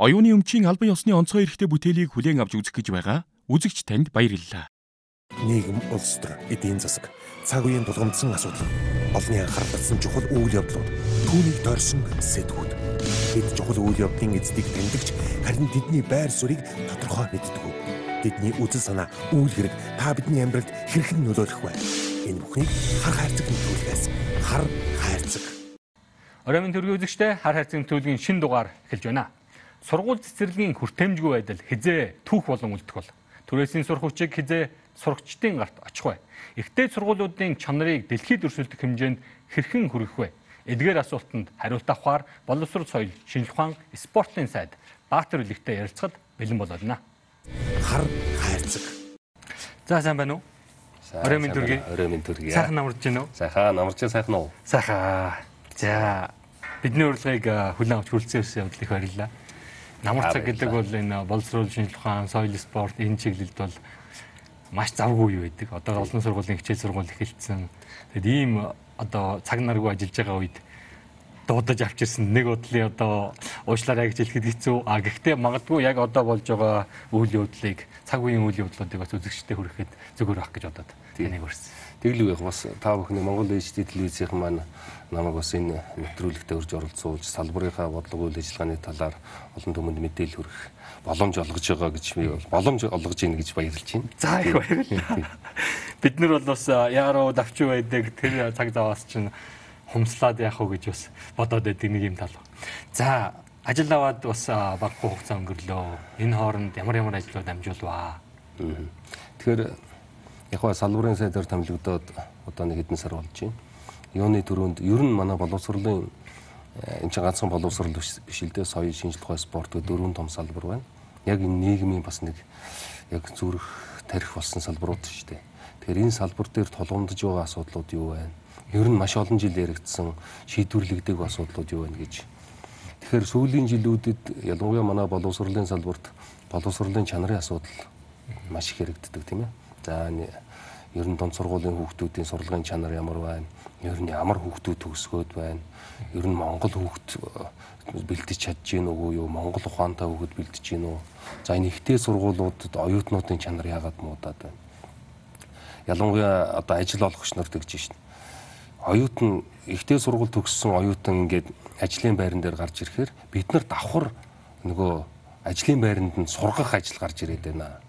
Оюуны өмчийн албан ёсны онцгой эрхтэй бүтээлийг хүлээн авч үзэх гэж байгаа үзэгч танд баярлалаа. Нийгэм улс төр эдийн засаг цаг үеийн тулгамдсан асуудал олонний анхаарал татсан чухал үйл явдлууд түүнийг дорсон сэтгүүд бид чухал үйл явдлын эздийг тэмдэгч харин тэдний байр суурийг тодорхой мэддэг. Тэдний үзэл санаа үйл хэрэг та бидний амьдралд хэрхэн нөлөөлөх вэ? Энэ бүхнийг хар хайрцаг нөлөөлөхөөс хар хайрцаг. Оройн төргийн үзэгчтэй хар хайрцаг нөлөөлгийн шин дугаар эхэлж байна сургууль цэцэрлэгийн хүртээмжгүй байдал хизээ түүх болон үлдэх бол түрээсийн сурах хүчийг хизээ сурагчдын гарт очих вэ? Ихтэй сургуулиудын чанарыг дэлхийд өрсөлдөх хэмжээнд хэрхэн хүргэх вэ? Эдгээр асуултанд хариулт авахар боловсрол соёл шинжлэх ухаан спортын сайд Баатар үлэгтэй ярилцахад бэлэн болоодна. Хар хайрцаг. За сайн байна уу? Орой минь төргий. Орой минь төргий. Сайхан намарч байна уу? Сайхан намарч сайхан уу? Сайхан. За бидний урилгыг хүлээн авч хүрэлцэн явдлыг баярлалаа. Намар цаг гэдэг бол энэ боловсрол шинжилгээ ухаан, соёл спорт энэ чиглэлд бол маш завгүй юу байдаг. Одоо олон сургуулийн хичээл сургууль эхэлсэн. Тэгэд ийм одоо цаг наргүй ажиллаж байгаа үед дуудаж авчирсан нэг бодлын одоо уучлаарай гэж хэлэхэд хэцүү. А гэхдээ магадгүй яг одоо болж байгаа үйл явдлыг цаг үеийн үйл явдлуудыг бас үзэгчтэй хүрэхэд зүгээр байх гэж бодоод таныг өрсөн. Тэглүү яг бас та бүхний Монгол HD телевизийн маань намайг бас энэ нэвтрүүлэгтээ урьж оролцуулж салбарынхаа бодлого үйл ажиллагааны талаар олон түмэнд мэдээлэл хүргэх боломж олгож байгаа гэж би бол боломж олгож ийн гэж баярлж байна. За их баярлалаа. Бид нар бол бас яаруу давчуу байдаг тэр цаг заваас чинь хумслаад яах вэ гэж бас бодоод байдаг нэг юм тал. За ажил аваад бас баггүй хугацаа өнгөрлөө. Энэ хооронд ямар ямар ажлууд амжуулваа. Тэгэхээр яг ба салбарын сайдаар томилогдоод одоо нэг хэдэн сар болж байна. Юуны төрөнд ер нь манай боловсролын энэ чинь ганцхан боловсрол биш л дээ соёл шинжилгээ ухаан спорт гэх дөрвөн том салбар байна. Яг энэ нийгмийн бас нэг яг зүрх тарих болсон салбарууд шүү дээ. Тэгэхээр энэ салбар дээр тулгамдж байгаа асуудлууд юу байна? Ер нь маш олон жил яригдсан шийдвэрлэгдэг асуудлууд юу байна гэж. Тэгэхээр сүүлийн жилүүдэд ялангуяа манай боловсролын салбарт боловсролын чанарын асуудал маш их яригддаг тийм ээ. За ер нь дунд сургуулийн хүүхдүүдийн сурлагын чанар ямар байна? Ер нь ямар хүүхдүүд төгсгөөд байна? Ер нь Монгол хүүхд э, бэлдэж чадж гин үгүй юу? Монгол ухаантай хүүхд бэлдэж гин үү? За энэ ихтэй сургуулиудад оюутнуудын чанар яагаад муудаад байна? Ялангуяа одоо ажил олгогч нар тэгж шин. Оюутан ихтэй сургууль төгссөн оюутан ингээд ажлын байран дээр гарч ирэхээр бид нар давхар нөгөө ажлын байранд нь сургах ажил гарч ирээд байна.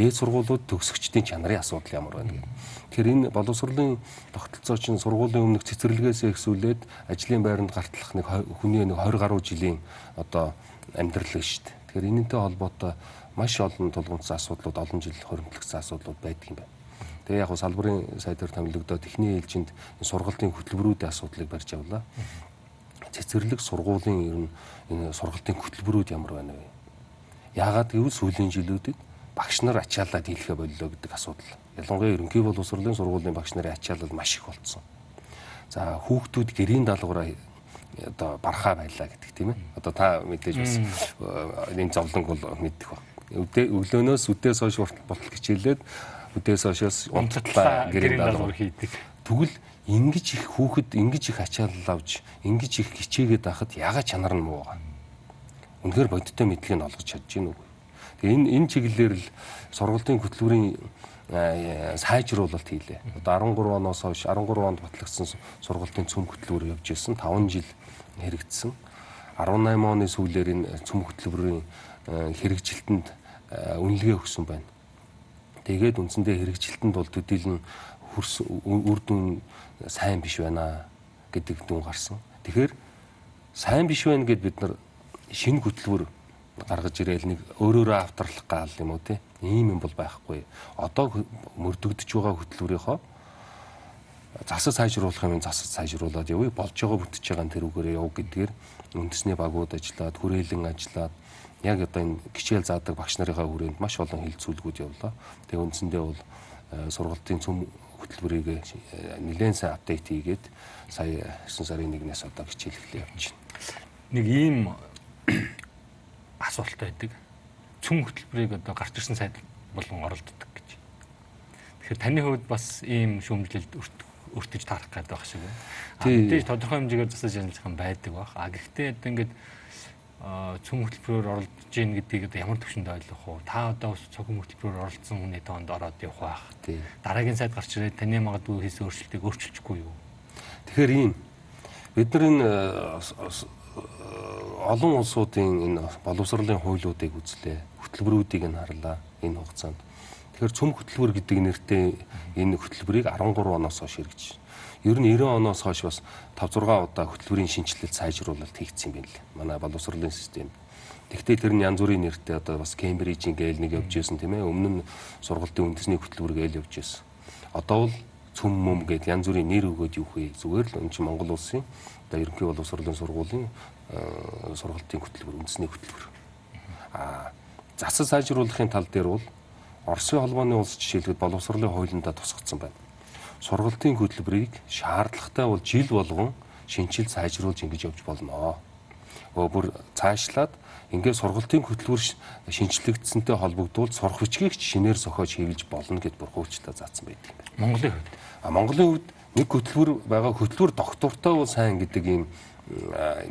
Дээд сургуулиуд төгсөгчдийн чанарын асуудал ямар байна гэдэг. Тэгэхээр энэ боловсролын тогтолцоо чинь сургуулийн өмнөх цэцэрлэгээс эхсүүлээд ажлын байранд гартлах нэг хүний нэг 20 гаруй жилийн одоо амьдрал шүү дээ. Тэгэхээр энэнтэй холбоотой маш олон тулгымцсан асуудлууд олон жил хоримтлагдсан асуудлууд байдаг юм байна. Тэгээ яг салбарын сайдаар томилогдоод техникийн ээлжинд сургалтын хөтөлбөрүүдийн асуудлыг барьж явлаа. Цэцэрлэг сургуулийн ер нь энэ сургалтын хөтөлбөрүүд ямар байна вэ? Яагаад гэвэл сүүлийн жилүүдэд багш нар ачаалаад хэлэхэ боллоо гэдэг асуудал. Ялангуяа ерөнхий боловсролын сургуулийн багш нарын ачаалал маш их болцсон. За хүүхдүүд гэрийн даалгавраа одоо бархаа байлаа гэдэг тийм ээ. Одоо та мэдээж бас энэ зовлонг бол мэддэг ба. Өглөөнөөс үдээс хойш болтол хичээлээд үдээс хойшоос унтлаа гэрийн даалгавар хийдэг. Тэгвэл ингэж их хүүхэд ингэж их ачаалал авч ингэж их хичээгээд байхад яга чанар нь муу байгаа. Үнэхээр бодиттой мэдлэгийг олгож чадж гин үгүй. Энэ энэ чиглэлээр л сургалтын хөтөлбөрийн сайжруулалт хийлээ. Одоо 13 оноос хойш 13 онд батлагдсан сургалтын цөм хөтөлбөр явж ирсэн 5 жил хэрэгжсэн. 18 оны сүүлээр энэ цөм хөтөлбөрийн хэрэгжилтэнд үнэлгээ өгсөн байна. Тэгээд үндсэндээ хэрэгжилтэнд бол төдийлөн үр дүн сайн биш байна гэдэг дүн гарсан. Тэгэхээр сайн биш байна гэд бид нар шинэ хөтөлбөр гаргаж ирээл нэг өөрөөрөө автралах гал юм уу те ийм юм бол байхгүй. Одоо мөрдөгдөж байгаа хөтөлбөрийнхөө засаг сайжруулах юм засаг сайжруулад явъя болж байгаа бүтэж байгаа тэрүүгээр яв гэдгээр үндэсний багууд ажиллаад хүрээлэн ажиллаад яг одоо энэ гिचээл заадаг багш нарынхаа хүрээнд маш олон хилцүүлгүүд явлаа. Тэгээ үндсэндээ бол э, сургалтын цөм хөтөлбөрийг э, нэлээд сайн апдейт хийгээд сая 9 сарын 1-ээс одоо хичээлхлээ явж байна. Нэг ийм асуулт байдаг. Цүм хөтөлбөрийг одоо гарч ирсэн сайд болон оролддог гэж. Тэгэхээр таны хувьд бас ийм шүүмжлэлд өртөж таарах гэдэг байх шиг байна. Мэдээж тодорхой хэмжээгээр засаж юм байдаг баг. А гэхдээ одоо ингээд цөм хөтөлбөрөөр оролцож гин гэдгийг одоо ямар төвшөнд ойлгох вэ? Та одоо бас цөм хөтөлбөрөөр оролцсон хүний тоонд ороод явах байх. Дараагийн сайд гарч ирээд таны магадгүй хийсэн өөрчлөлтийг өөрчилчихгүй юу? Тэгэхээр ийм бид нар энэ олон улсуудын энэ боловсролын хуулиудыг үзлээ. Хөтөлбөрүүдийг нь харлаа энэ хугацаанд. Тэгэхээр цөм хөтөлбөр гэдэг нэртэй энэ хөтөлбөрийг 13 оноос хойш хэрэгжиж. Ер нь 90 оноос хойш бас 5 6 удаа хөтөлбөрийн шинжилэлт сайжруулалт хийгдсэн юм байна лээ. Манай боловсролын систем. Тэгвэл тэр нь янз бүрийн нэртэй одоо бас Кембрижийн гээл нэг явж ирсэн тийм ээ. Өмнө нь сургалтын үндэсний хөтөлбөр гээл явж ирсэн. Одоо бол цөм мөм гэдээ янз бүрийн нэр өгөөд юу хээ. Зүгээр л энэ чинь Монгол улсын одоо ерөнхий боловсролын сургуулийн э, сургалтын хөтөлбөр үндэсний хөтөлбөр. Аа засаг сайжруулахын тал дээр бол Оросын холбооны улс жишээлбэл боловсролын хуулиндаа тусгацсан байна. Сургалтын хөтөлбөрийг шаардлагатай бол жил болгон шинжил сайжруулж ингэж явж болно. Өө бүр цаашлаад ингээд сургалтын хөтөлбөр ш- шинжлэгдсэнтэй холбогдуулж сурах бичгийг ч шинээр зохиож хийлж болно гэд бүр хуульчлаа заасан байдаг. Монголын хувьд А Монголын хувьд нэг хөтөлбөр байгаа хөтөлбөр доктортой бол сайн гэдэг ийм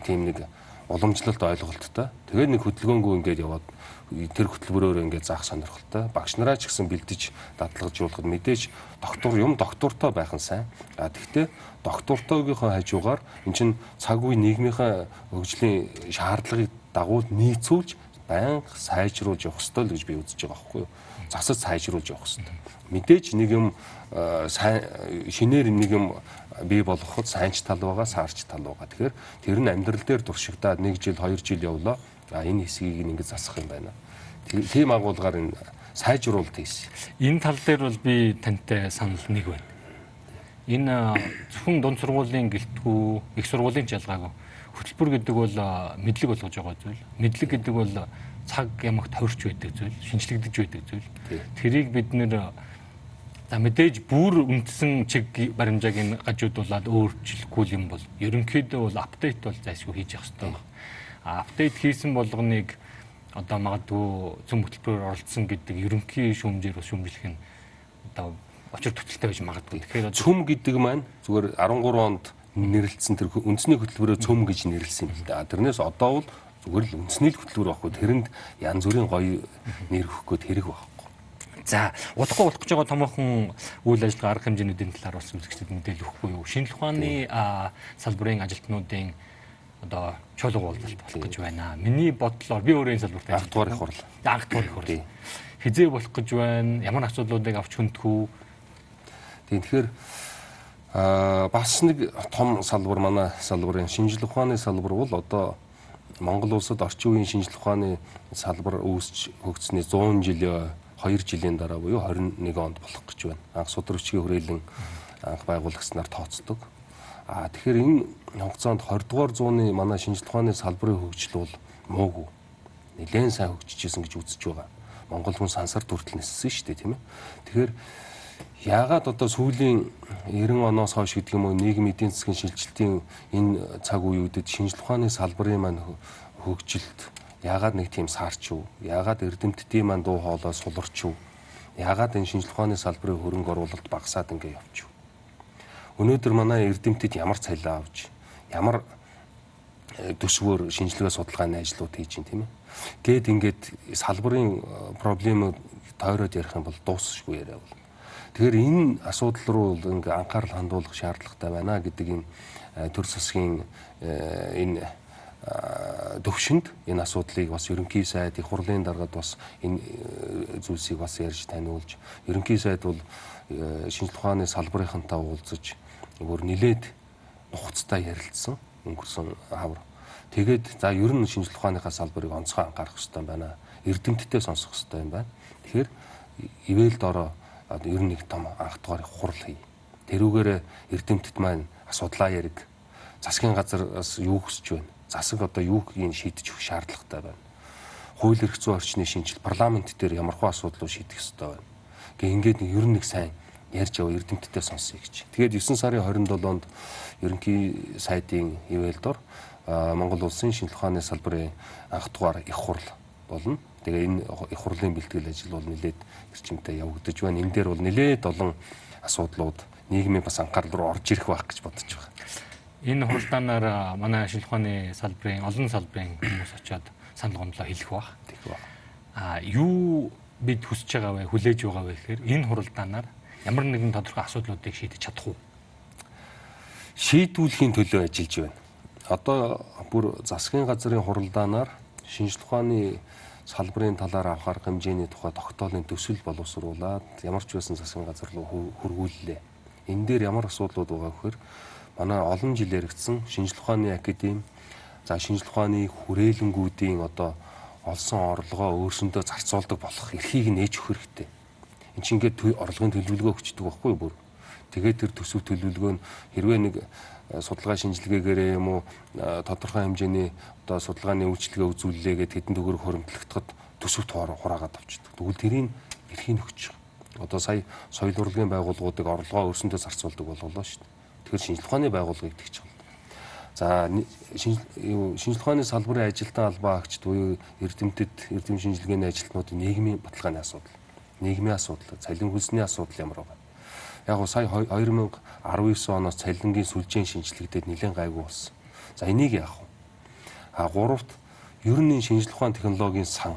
тийм нэг уламжлалт ойлголттой. Тэгээд нэг хөдөлгөөнгөө ингээд яваад тэр хөтөлбөрөөр ингээд заах сонирхолтой. Багш нараа ч гэсэн бэлдэж дадлагжуулахад мэдээж доктор юм доктортой байх нь сайн. А тэгвэл доктортойгийнхоо хажуугаар эн чин цаг үе нийгмийнхаа хөгжлийн шаардлагыг дагуул нийцүүлж байнга сайжруулж явах ёстой л гэж би үзэж байгаа байхгүй юу. Засаж сайжруулж явах ёстой. Мэдээж нэг юм э, сайн шинээр нэг юм бий болгоход сайнч тал байгаа, саарч тал байгаа. Тэгэхээр тэр нь амьдрал дээр туршигдаад 1 жил, 2 жил явлаа. А энэ хэсгийг ингэ засах юм байна. Тийм агуулгаар энэ сайжруулалт хийсэн. энэ тал дээр бол би тантай санал нэг байна. Энэ а, зөвхөн дунд сургуулийн гэлтгүү, их сургуулийн ч ялгаагүй. Хөтөлбөр гэдэг бол а, мэдлэг болгож байгаа зүйл. Мэдлэг гэдэг бол цаг ямагт хорч байдаг зүйл, шинжлэгдэж байдаг зүйл. Тэрийг бид нэр а, за мэдээж бүр үндсэн чиг баримжааг нь гажуудуулаад өөрчлөхгүй юм бол ерөнхийдөө бол апдейт бол зайлшгүй хийж явах хэрэгтэй. А апдейт хийсэн болгоныг одоо магадгүй зөв хөтөлбөрөөр оролцсон гэдэг ерөнхий шүүмжээр бас шүүмжлэх нь одоо очир төтөлтэй байж магадгүй. Тэгэхээр Цөм гэдэг маань зүгээр 13 онд нэрлэлсэн тэр үндэсний хөтөлбөрөө цөм гэж нэрлсэн юм л да. Тэрнээс одоо бол зүгээр л үндэсний л хөтөлбөр байхгүй. Тэрэнд янз бүрийн гоё нэр өгөх гээд хэрэг байхгүй. за удахгүй болох гэж байгаа томоохон үйл ажиллагаа арга хэмжээнүүдийн талаар бас үзэгчдэд мэдээлэл өгөхгүй юу? Шинжлэх ухааны салбарын ажилтнуудын одоо чуулга уулзалт болох гэж байна. Миний бодлоор би өөрөө энэ салбарт Анх дугаар их хурл. анх дугаар их Тий. хурл. Хизээ болох гэж байна. Ямар асуудлуудыг авч хөндөх үү? Тийм тэгэхээр аа бас нэг том салбар манай салбарын шинжлэх ухааны салбар бол одоо Монгол улсад орчин үеийн шинжлэх ухааны салбар үүсч хөгжсөний 100 жилийн 2 жилийн дараа буюу 21 онд болох гэж байна. Анх судрагчгийн хүрээлэн анх байгуулагчнаар тооцдог. Аа тэгэхээр энэ хугацаанд 20 дугаар зууны манай шинжлэх ухааны салбарын хөгжил бол муугүй. Нэлээд сайн хөгжижсэн гэж үзэж байгаа. Монгол хүн сансар дүртэл ниссэн шүү дээ тийм ээ. Тэгэхээр яагаад одоо сүүлийн 90 оноос хойш гэдэг юм уу нийгэм эдийн засгийн шилжилтийн энэ цаг үеүүдэд шинжлэх ухааны салбарын маань хө- хөгжилт яагаад нэг тийм саарч юу? Яагаад эрдэмтдийн маань дуу хоолой суларч юу? Яагаад энэ шинжлэх ухааны салбарын хөрөнгө оруулалт багасаад ингэ явж юу? Өнөөдөр манай эрдэмтэд ямар цалин авч ямар э, төсвөөр шинжилгээ судалгааны ажлууд хийж чинь тийм ээ. Гээд ингээд салбарын э, проблемыг тойроод ярих юм бол дуусахгүй яриа бол. Тэгэхээр энэ асуудал руу ингээ анхаарал хандуулах шаардлагатай байна гэдэг энэ э, төр засгийн э, энэ э, төвшөнд энэ асуудлыг бас ерөнхий сайд их хурлын дараад бас энэ зүйлсийг бас ярьж таниулж ерөнхий сайд бол шинжлэх ухааны салбарынхантай уулзаж бүр нилээд нухацтай ярилцсан өнгөрсөн хавар. Тэгээд за ер нь шинжлэх ухааныхаа салбарыг онцгой анхаарах хэрэгтэй байна. Эрдэмтдээ сонсох хэрэгтэй юм байна. Тэгэхээр ивэл дороо одоо ер нь нэг том анх дугаар хурал хий. Тэрүүгээр эрдэмтэд маань асуудлаа яриг. Засгийн газраас юу хүсэж байна? Засаг одоо юу хийн шийдэж өгөх шаардлагатай байна. Хууль эрх зүйн орчны шинжил парламент дээр ямархуу асуудлыг шийдэх ёстой байна. Гэ ингээд ер нь нэг сайн ярьж яваа эрдэмтдээ сонсъё гэж. Тэгээд 9 сарын 27-нд ерөнхий сайдын ивэлдор Монгол улсын шинжлэх ухааны салбарын анх дугаар их хурл болно. Тэгээ энэ их хурлын бэлтгэл ажил бол нэлээд эрчимтэй явагдаж байна. Энэ дээр бол нэлээд олон асуудлууд нийгмийн бас анхаарал руу орж ирэх байх гэж бодож байгаа. Энэ хуралдаанаар а, манай шинжлэх ухааны салбарын олон салбарын хүмүүс очиод санал гомдлоо хэлэх бах. Тэг ба. А юу бид хүсэж байгаа вэ, хүлээж байгаа вэ гэхээр энэ хуралдаанаар ямар нэгэн тодорхой асуудлуудыг шийдэж чадах уу? Шийдвүлэхийн төлөө ажиллаж байна. Одоо бүр засгийн газрын хуралдаанаар шинжлэх ухааны салбарын талаар авах арга хэмжээний тухай тогтоолын төсөл боловсруулад ямар ч байсан засгийн газар руу хөр- хөргүүллээ. Энэ дээр ямар асуудлууд байгаа вэхээр манай олон жил яригдсан шинжлэх ухааны академи за шинжлэх ухааны хүрээлэнгүүдийн одоо олсон орлогоо өөрсөндөө зарцуулдаг болох эрхийг нээж өгөх хэрэгтэй. Энд чинь ингээд орлогын төлөвлөгөө өгчдөг байхгүй бүр. Тэгээд тэр төсөв төлөвлөгөө нь хэрвээ нэг судалгаа шинжилгээгээрээ юм уу э, тодорхой хэмжээний одоо судалгааны үйлчлэгээ үзүүллээ гэд хэдэн төгрөг хоримтлагдахад төсөвт хураа- хураагаад авчдаг. Тэгвэл тэрийг эрхийг өгч байгаа. Одоо сая соёл урлагийн байгууллагуудыг орлогоо өөрсөндөө зарцуулдаг болголоо шүү дээ. Тэгэхээр шинжлэх ухааны байгууллага гэдэг чинь За шинжлэх ухааны салбарын ажилтан албаа агчд буюу эрдэмтэд, эрдэм шинжилгээний ажилтнуудын нийгмийн баталгааны асуудал, нийгмийн асуудал, цалин хөлсний асуудал ямар байгаа. Яг сая хой- 2019 оноос цалингийн сүлжээн шинжилэгдээд нэлээд гайгүй болсон. За энийг яах вэ? А гуравт ер нь шинжлэх ухааны технологийн сан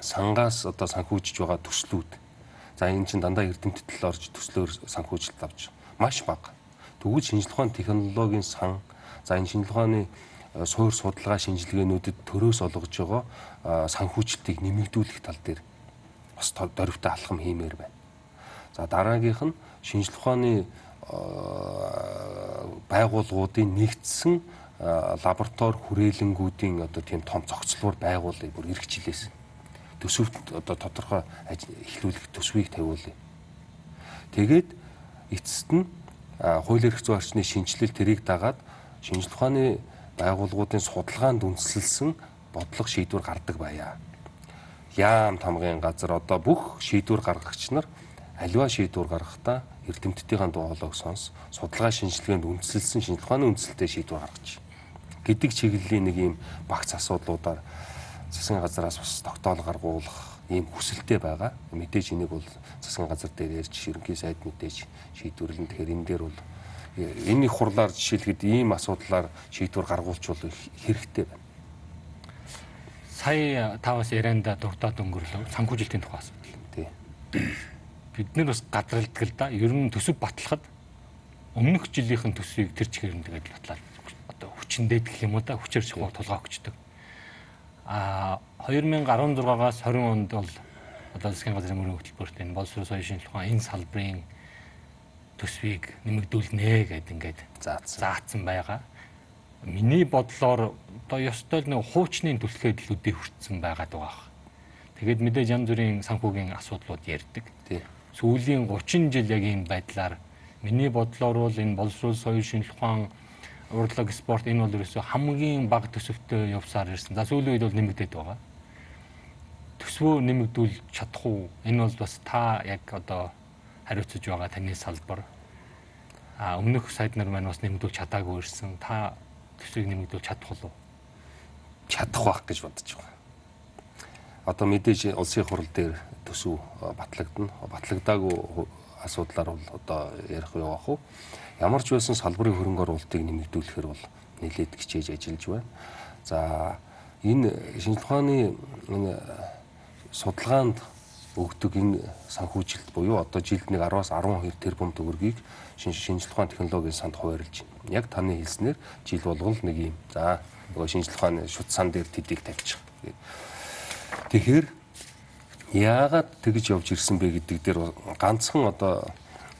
сангаас одоо санхүүжиж байгаа төслүүд. За энэ чинь дандаа эрдэмтэд л орж төслөөр санхүүжилт авч маш бага. Тэгвэл шинжлэх ухааны технологийн сан за энэ шинжлэх ухааны э, суур судалгаа шинжилгээнүүдэд төрөөс олгож байгаа э, санхүүжилтийг нэмэгдүүлэх тал дээр бас дөрвтэй алхам хиймээр байна. За дараагийнх нь шинжлэх ухааны э, байгууллагуудын нэгдсэн э, лаборатори хүрээлэнгүүдийн одоо тийм том цогцлуур байгуулъя бүр эрх жилээс төсөвт одоо тодорхой эхлүүлэх төсвийг тавиулъя. Тэгээд эцэст нь а, хууль эрх зүйн орчны шинжилэл тэрийг дагаад шинжлэх ухааны байгууллагуудын судалгаанд үндэслэлсэн бодлого шийдвэр гардаг байя. Яам тамгын газар одоо бүх шийдвэр гаргагч нар аливаа шийдвэр гаргахдаа эрдэмтдийн дуулааг сонс судалгаа шинжилгээнд үндэслэлсэн шинжлэх ухааны үндэслэлтэй шийдвэр гаргаж гэдэг чиглэлийн нэг юм багц асуудлуудаар засгийн газараас бас тогтоол гаргуулах ийм хүсэлтэй байгаа. Мэдээж энийг бол засгийн газар дээр ярьж ерөнхий сайд мэдээж шийдвэрлэн тэгэхээр энэ дээр бол энэ их хурлаар жишээлхэд ийм асуудлаар шийдвэр гаргуулчвал их хэрэгтэй байна. Сая таваас ярианда дуртаад өнгөрлөө санхүүжилтийн тухай асуудал. Тий. Бид нэр бас гадралдаг л да. Ер нь төсөв батлахад өмнөх жилийнхэн төсвийг тэр чигээр нь тэгээд батлаад одоо хүчиндээ гэх юм уу да хүчээр чухал тулгаа өгчдөг. А 2016-аас 20 онд бол одоо засгийн газрын мөрийн хөтөлбөрт энэ боловсрол соёлын шинжилгээ ухаан энэ салбарын төсвийг нэмэгдүүлнэ гэдэг ингээд заасан байгаа. Миний бодлоор одоо ёстой л нэг хуучны түлхээд л үдээ хүртсэн байгаа. Тэгээд мэдээж янз бүрийн санхүүгийн асуудлууд ярьдаг. Сүүлийн 30 жил яг ийм байдлаар миний бодлоор бол энэ боловсрол соёл шинжилгээ ухаан урлаг спорт энэ бол ерөөсөө хамгийн бага төсөвтэй явсаар ирсэн. За сүүлийн үед бол нэмэгдээд байгаа. Төсвөө нэмэгдүүл чадах уу? Энэ бол бас та яг одоо хариуцж байгаа таны салбар. А өмнөх сайд нар маань бас нэмэгдүүл чадаагүй ирсэн. Та төсвийг нэмэгдүүл чадах уу? чадах байх гэж бодож байгаа. Одоо мэдээж улсын хурал дээр төсөв э, батлагдана. Батлагдаагүй асуудлаар бол одоо ярих явах уу. Ямар ч байсан салбарын хөрөнгө оруулалтыг нэмэгдүүлэхээр бол нэлээд хичээж ажиллаж байна. За энэ шинжлэх ухааны энэ судалгаанд өгдөг энэ санхүүжилт буюу одоо жилд нэг 10-аас 12 тэрбум төгрөгийг шинж шинжлэх ухааны технологийн санд хуваарлж байна. Яг таны хэлснээр жил болгон нэг юм. За нөгөө шинжлэх ухааны шүт сан дээр тэдийг тавьчих. Тэгэхээр яагаад тэгж явж ирсэн бэ гэдэг дээр ганцхан одоо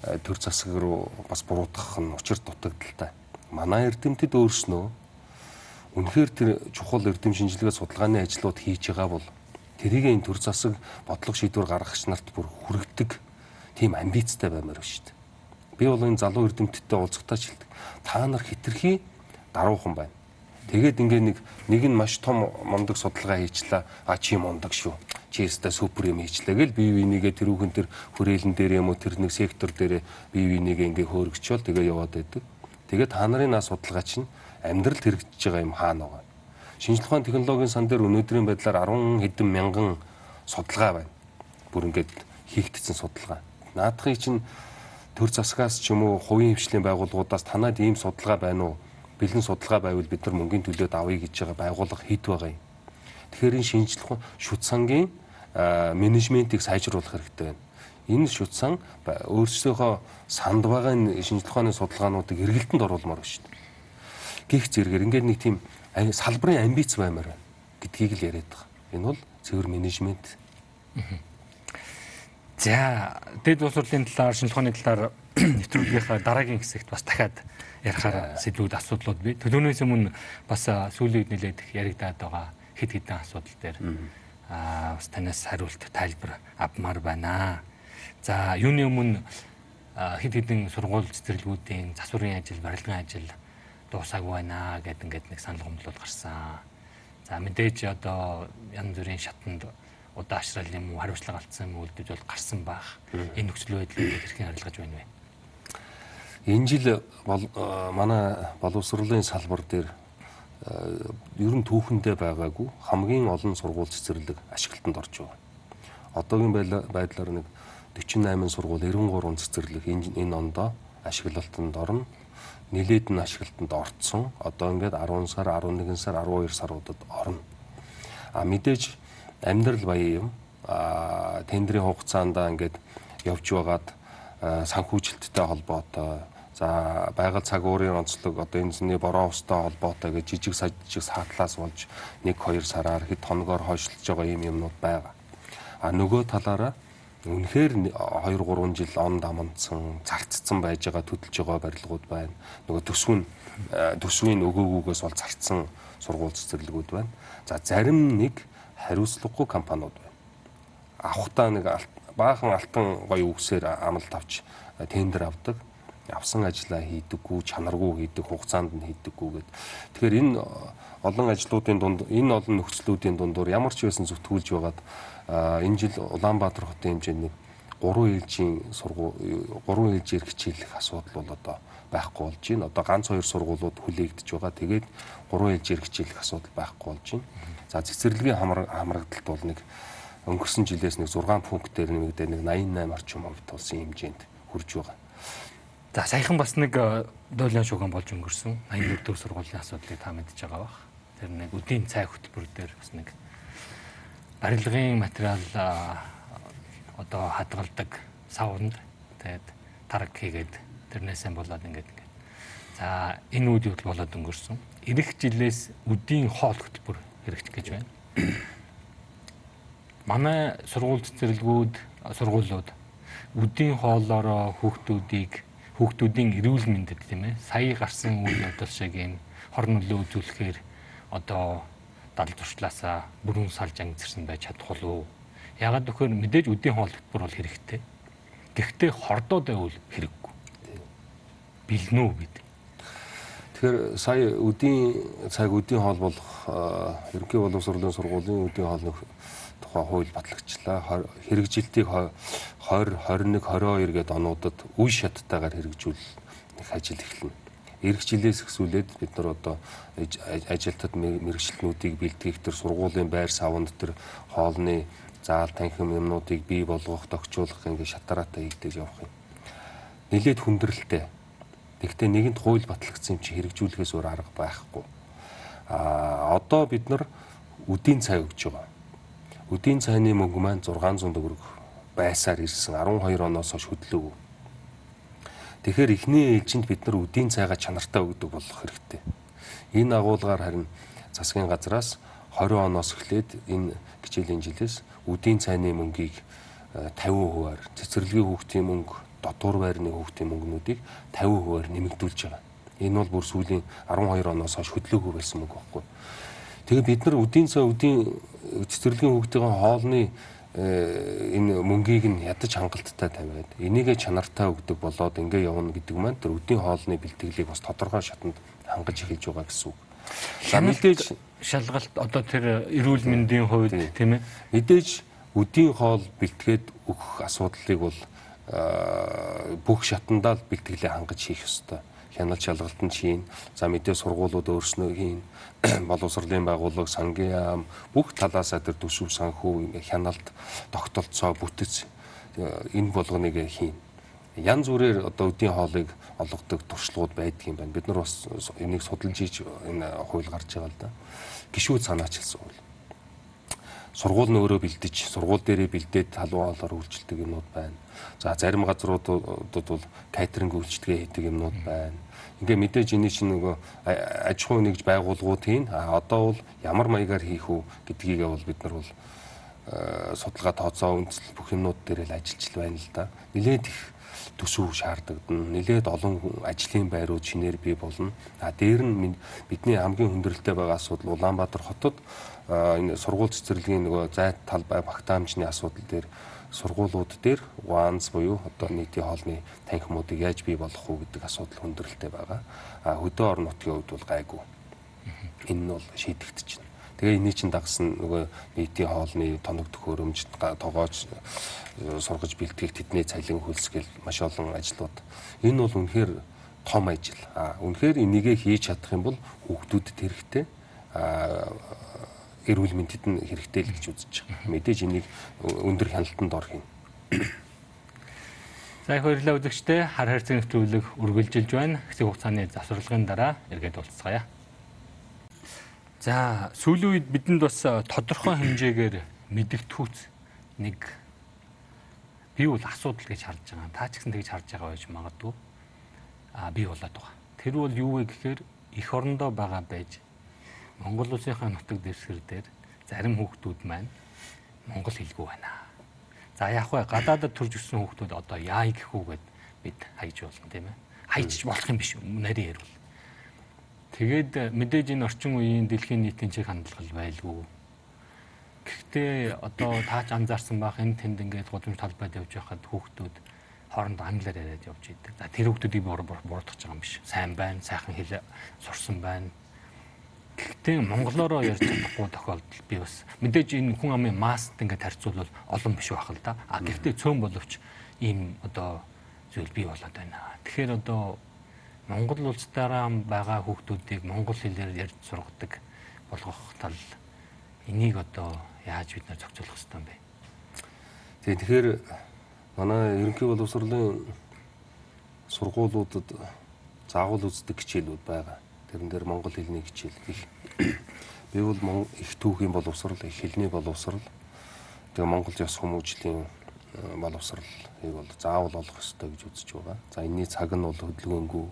э, төр засаг руу бас буруутгах нь учир дутагдaltaй. Манай эрдэмтэд өөрснөө үнэхээр тэр чухал эрдэм шинжилгээ судалгааны ажлууд хийж байгаа бол тэрийг энэ төр засаг бодлого шийдвэр гаргагч нарт бүр хүргэдэг тийм амбицтай баймаар байна шүү дээ. Би бол энэ залуу эрдэмтдтэй уулзахтаа ч хэлдэг. Та нар хитрхи даруухан байна. Тэгээд ингээ нэг нэг нь маш том мундаг судалгаа хийчлээ. А чи мундаг шүү. Чи өстой супер юм хийчлээ гэл бие бинийгээ тэрүүхэн тэр хүрээлэн дээр юм уу тэр нэг сектор дээр бие бинийгээ ингээ хөөргөчөөл тэгээ яваад байдаг. Тэгээд та нарын нас судалгаа чинь амьдрал хэрэгжиж байгаа юм хаана байгаа. Шинжлэх ухааны технологийн сан дээр өнөөдрийн байдлаар 10 хэдэн мянган судалгаа байна. Бүр ингээд хийгдсэн судалгаа. Наадхыг чинь төр засгаас ч юм уу хувийн хвшлийн байгууллагуудаас танад ийм судалгаа байна уу? Бэлэн судалгаа байвал бид нар мөнгөний төлөөд авъя гэж байгаа байгууллага хэд байгаа юм. Тэгэхээр энэ шинжилгээ шүт сангийн менежментийг сайжруулах хэрэгтэй байна. Энэ шүт сан өөрсдийнхөө санд байгаа энэ шинжилгээ ухааны судалгаануудыг эргэлтэнд оруулмаар байна шүү дээ. Гих зэрэгээр ингээд нэг тийм салбарын амбиц баймаар байна гэдгийг л яриад байгаа. Энэ бол цэвэр менежмент. За, дэд урлын талаар, шинжилгээ ухааны талаар нэвтрүүлгийнхаа дараагийн хэсэгт бас дахиад ярихаар сэдвүүд асуудлууд бий. Төлөөнөөс өмнө бас сүүлийн үед нэлээд яригадаад байгаа хэд хэдэн асуудал дээр аа бас танаас хариулт тайлбар авмаар байна. За, юуны өмнө хэд хэдэн сургууль цэцэрлэгүүдийн засварын ажил, барилгын ажил дуусаагүй байна гэдэг ингээд нэг санал гомдлол гарсан. За, мэдээж одоо янз бүрийн шатанд удаашрал юм уу хариуцлага алдсан юм уу үлдэж бол гарсан байх. Энэ нөхцөл байдлыг хэрхэн харилцаж байна вэ? Энэ жил манай боловсролын салбар дээр ер нь түүхэндээ байгаагүй хамгийн олон сургууль цэцэрлэг ашиглалтанд орж байгаа. Одоогийн байдлаар нэг 48 сургууль 93 цэцэрлэг энэ ондоо ашиглалтанд орно. Нилээд нь ашиглалтанд орцсон. Одоо ингээд 10 сар, 11 сар, 12 саруудад орно. А мэдээж амьдрал баян юм. А тендерийн хугацаанд ингээд явж байгаад санхүүжилттэй холбоотой за байгаль цагуурын онцлог одоо энэ зэний бороо устай холбоотой гэж жижиг сажиг саатлаас болж 1 2 сараар хэд хоногоор хойшлж байгаа юм юмнууд байгаа. А нөгөө талаараа үнэхээр 2 3 жил он дамнцсан зарцсан байж байгаа төдөлж байгаа барилгууд байна. Нөгөө төсвөн төсвийн өгөөгүйгээс бол зарцсан сургууль цэцэрлэгүүд байна. За зарим нэг хариуцлагагүй компаниуд байна. Авахтаа нэг баахан алтан гоё үгсээр амлалт авч тендер авдаг. Авсан ажлаа хийдэггүй, чанаргүй хийдэг, хугацаанд нь хийдэггүй гэд. Тэгэхээр энэ олон ажлуудын дунд энэ олон нөхцлүүдийн дундуур ямар ч байсан зүтгүүлж байгаад энэ жил Улаанбаатар хотын хэмжээний 3 ээлжийн сургууль 3 ээлжээр хичээлэх асуудал бол одоо байхгүй болж байна. Одоо ганц хоёр сургуулиуд хүлээгдэж байгаа. Тэгээд 3 ээлжээр хичээлэх асуудал байхгүй болж байна. За цэцэрлэгийн хамрагдалт бол нэг өнгөрсөн жилээс нэг 6 пунктээр нэмэгдээ нэг 88 орчим хувьд болсон хэмжээнд хүрж байгаа. За саяхан бас нэг дойлон шуган болж өнгөрсөн 84 дэх сургуулийн асуудлыг та мэдж байгаа бах. Тэр нэг үдийн цай хөтөлбөр дээр бас нэг барилгын материал одоо хадгалдаг савнд тэгээд тараг хийгээд тэрнээсээ болоод ингээд ингээд. За энэ үйл явдал болоод өнгөрсөн. Ирэх жилээс үдийн хоол хөтөлбөр хэрэгжих гэж байна. Манай сургууль цэцэрлэгүүд сургуулиуд үдийн хоолоороо хүүхдүүдийг хүүхдүүдийн эрүүл мэндэд тийм ээ сая гарсан үйл явдал шиг юм хор нөлөө үзүүлэхээр одоо дал туршлаасаа бүрэн салж ангицэрсэн байж чадах уу? Ягаад гэвэл мэдээж үдийн хоол хөтөлбөр бол хэрэгтэй. Гэхдээ хордоод байвал хэрэггүй. Билнэ үү гэдэг. Тэгэхээр сая өдийн цаг өдийн хоол болох ерөнхий боловсролын сургуулийн өдийн хоолны тухай хууль батлагчлаа. Хэрэгжилтийг 20, 21, 22 гээд онуудад үе шаттайгаар хэрэгжүүлэх ажил эхэлнэ. Ирэх жилээс эхсүүлээд бид нар одоо ажилтад мэрэгчлэнүүдийг бэлтгэх төр сургуулийн байр савнд төр хоолны заал танхим юмнуудыг бий болгох, тогтчуулах ингээд шатараатай хийгдэж явах юм. Нилээд хүндрэлтэй Гэхдээ нэгэнт хууль батлагдсан юм чи хэрэгжүүлэхээс өөр арга байхгүй. А одоо бид нар үдийн цай өгж байгаа. Үдийн цайны мөнгө маань 600 төгрөг байсаар ирсэн 12 оноос хойш хөдлөөгүй. Тэгэхээр эхний ээлжинд бид нар үдийн цайгаа чанартай өгдөг болох хэрэгтэй. Энэ агуулгаар харин засгийн газраас 20 оноос эхлээд энэ хичээлийн жилээс үдийн цайны мөнгийг 50%-аар цэцэрлэгийн хүүхдийн мөнгө дотуур байрны хүүхдийн мөнгнүүдийг 50%-аар нэмэгдүүлж байгаа. Энэ бол бүр сүүлийн 12 оноос хойш хөдлөөгүй байсан мөнгө байхгүй. Тэгээ бид нар үдийн цай үдийн цэцэрлэгийн хүүхдийн хоолны э, энэ мөнгийг нь ядаж хангалттай тавиад энийгээ чанартай өгдөг болоод ингээ явна гэдэг маань тэр үдийн хоолны бэлтгэлийг бас тодорхой шатанд хангаж эхэлж байгаа гэсэн үг. За мэдээж шалгалт одоо тэр эрүүл мэндийн хувьд тийм ээ мэдээж үдийн хоол бэлтгээд өгөх асуудлыг бол бүх шатандаа бэлтгэлээ хангаж хийх ёстой. Хяналт шалгалтанд хийн. За мэдээ сургуулиуд өөрснөө хийн. Боловсролын байгууллага, сангийн яам бүх талаасаа тэр төсөв санхүү хяналт тогтолцоо бүтэц энэ болгоныг хийн. ян зүрээр одоо өдийн хоолыг олгодог туршлагууд байдаг юм байна. Бид нар бас энийг судалж ийж энэ хууль гарч байгаа л да. Гişүүд санаач гэсэн үг. Сургууль нь өөрөө бэлдэж, сургууль дээрээ бэлдээд халуун хоолоор үйлчлдэг юмнууд байна. За зарим газруудад бол катеринг үйлчлэгээ хийдэг юмнууд байна. Ингээ мэдээж энэ чинь нөгөө аж ахуй нэгж байгууллагуудын одоо бол ямар маягаар хийх үү гэдгийгээ бол бид нар бол судалгаа тооцоо үндэслэл бүх юмнууд дээр л ажиллаж байна л да. Нилээд их төсөв шаардагдана. Нилээд олон ажлын байрууд шинээр бий болно. А дээр нь бидний хамгийн хүндрэлтэй байгаа асуудал Улаанбаатар хотод энэ сургууль цэцэрлэгийн нөгөө зай талбай багтаамжны асуудал дээр сургуулиуд дээр УАНС буюу одоо нийтийн хоолны танхимуудыг яаж бий болгох уу гэдэг асуудал хүндрэлтэй байгаа. А хөдөө орон нутгийн хувьд бол гайгүй. Энэ нь бол шийдэгдэж байна. Тэгээ энийг чинь дагсан нөгөө нийтийн хоолны тоног төхөөрөмж тогоож э, сургаж бэлтгэх тэдний цалин хөлсгөл маш олон ажлууд. Энэ бол үнэхээр том ажил. А үнэхээр энийгээ хийж чадах юм бол хүүхдүүдэд хэрэгтэй. А эрүүл мэндэд нь хэрэгтэй л гэж үзэж байгаа. Мэдээж энийг өндөр хяналтанд орох юм. За их баярлалаа үзэгчдээ хар хайрцаг нэвтрүүлэг үргэлжилж байна. Хэсэг хугацааны завсралгын дараа эргээд уулзцаая. За сүүлийн үед бидэнд бас тодорхой хэмжээгээр мэдэгдэхүүц нэг би бол асуудал гэж харж байгаа. Та ч гэсэн тэгж харж байгаа байж магадгүй. Аа би болоод байгаа. Тэр бол юу вэ гэхээр эх орондоо байгаа байж Монгол улсынхаа нутаг дэвсгэр дээр зарим хүүхдүүд маань монгол хэлгүй байна. За яг вэ гадаадд төрж өссөн хүүхдүүд одоо яа гэх үгээд бид хайж болно тийм ээ. Хайж болох юм биш нарийн ярил. Тэгээд мэдээж энэ орчин үеийн дэлхийн нийтийн чиг хандлага байлгүй. Гэхдээ одоо таач анзаарсан бах энэ тэнд ингээд гудамж талбайд явж байхад хүүхдүүд хоорондоо англиар яриад явж идэг. За тэр хүүхдүүдийг буруутгах байгаа юм биш. Сайн байна, сайхан хэл сурсан байна. Гэхдээ монголоороо ярьж чадахгүй тохиолдол би бас мэдээж энэ хүн амын масст ингээд харьцуулбал олон биш байх л да. А гэхдээ цөөн боловч ийм одоо зүйл бий болоод байна. Тэгэхээр одоо Монгол улсдаараа байгаа хүүхдүүдийг монгол хэлээр ярьж сургадаг болгох тал энийг одоо яаж бид нар зохицуулах хэрэгтэй юм бэ? Тийм тэгэхээр манай ерөнхий боловсролын сургуулиудад заавал үздэг хичээлүүд байгаа. Тэрэн дээр монгол хэлний хичээл гэх. Би бол их түүхийн боловсрал, их хэлний боловсрал, тэгээ монгол ёс хүмүүжлийн боловсролыг бол заавал олох ёстой гэж үзэж байгаа. За энэний цаг нь бол хөдөлгөөнгүй.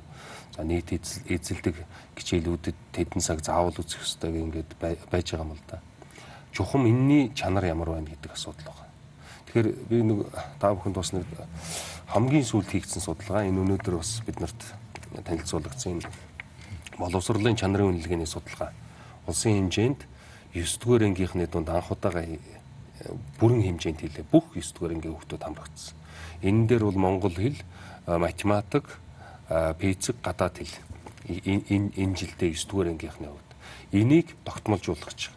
За нийт эзэлдэг хичээлүүдэд тэдэн цаг заавал үзэх ёстой ингээд байж байгаа юм л да. Чухам энэний чанар ямар байна гэдэг асуудал байна. Тэгэхээр би нэг та бүхэнд бас нэг хамгийн сүүлд хийгдсэн судалгаа энэ өнөөдөр бас биднэрт танилцуулагдсан боловсролын чанарын үнэлгээний судалгаа. Улсын хэмжээнд 9 дугаар ангийнхны дунд анх удаага бүрэн хэмжээнд хийлээ. Бүх 9 дугаар ангийн хүүхдүүд хамрагдсан. Энэ дээр бол монгол хэл, математик, физик, гадаад хэл энэ энэ жилдээ 9 дугаар ангийнхны хувьд энийг тогтмолжуулах гэж.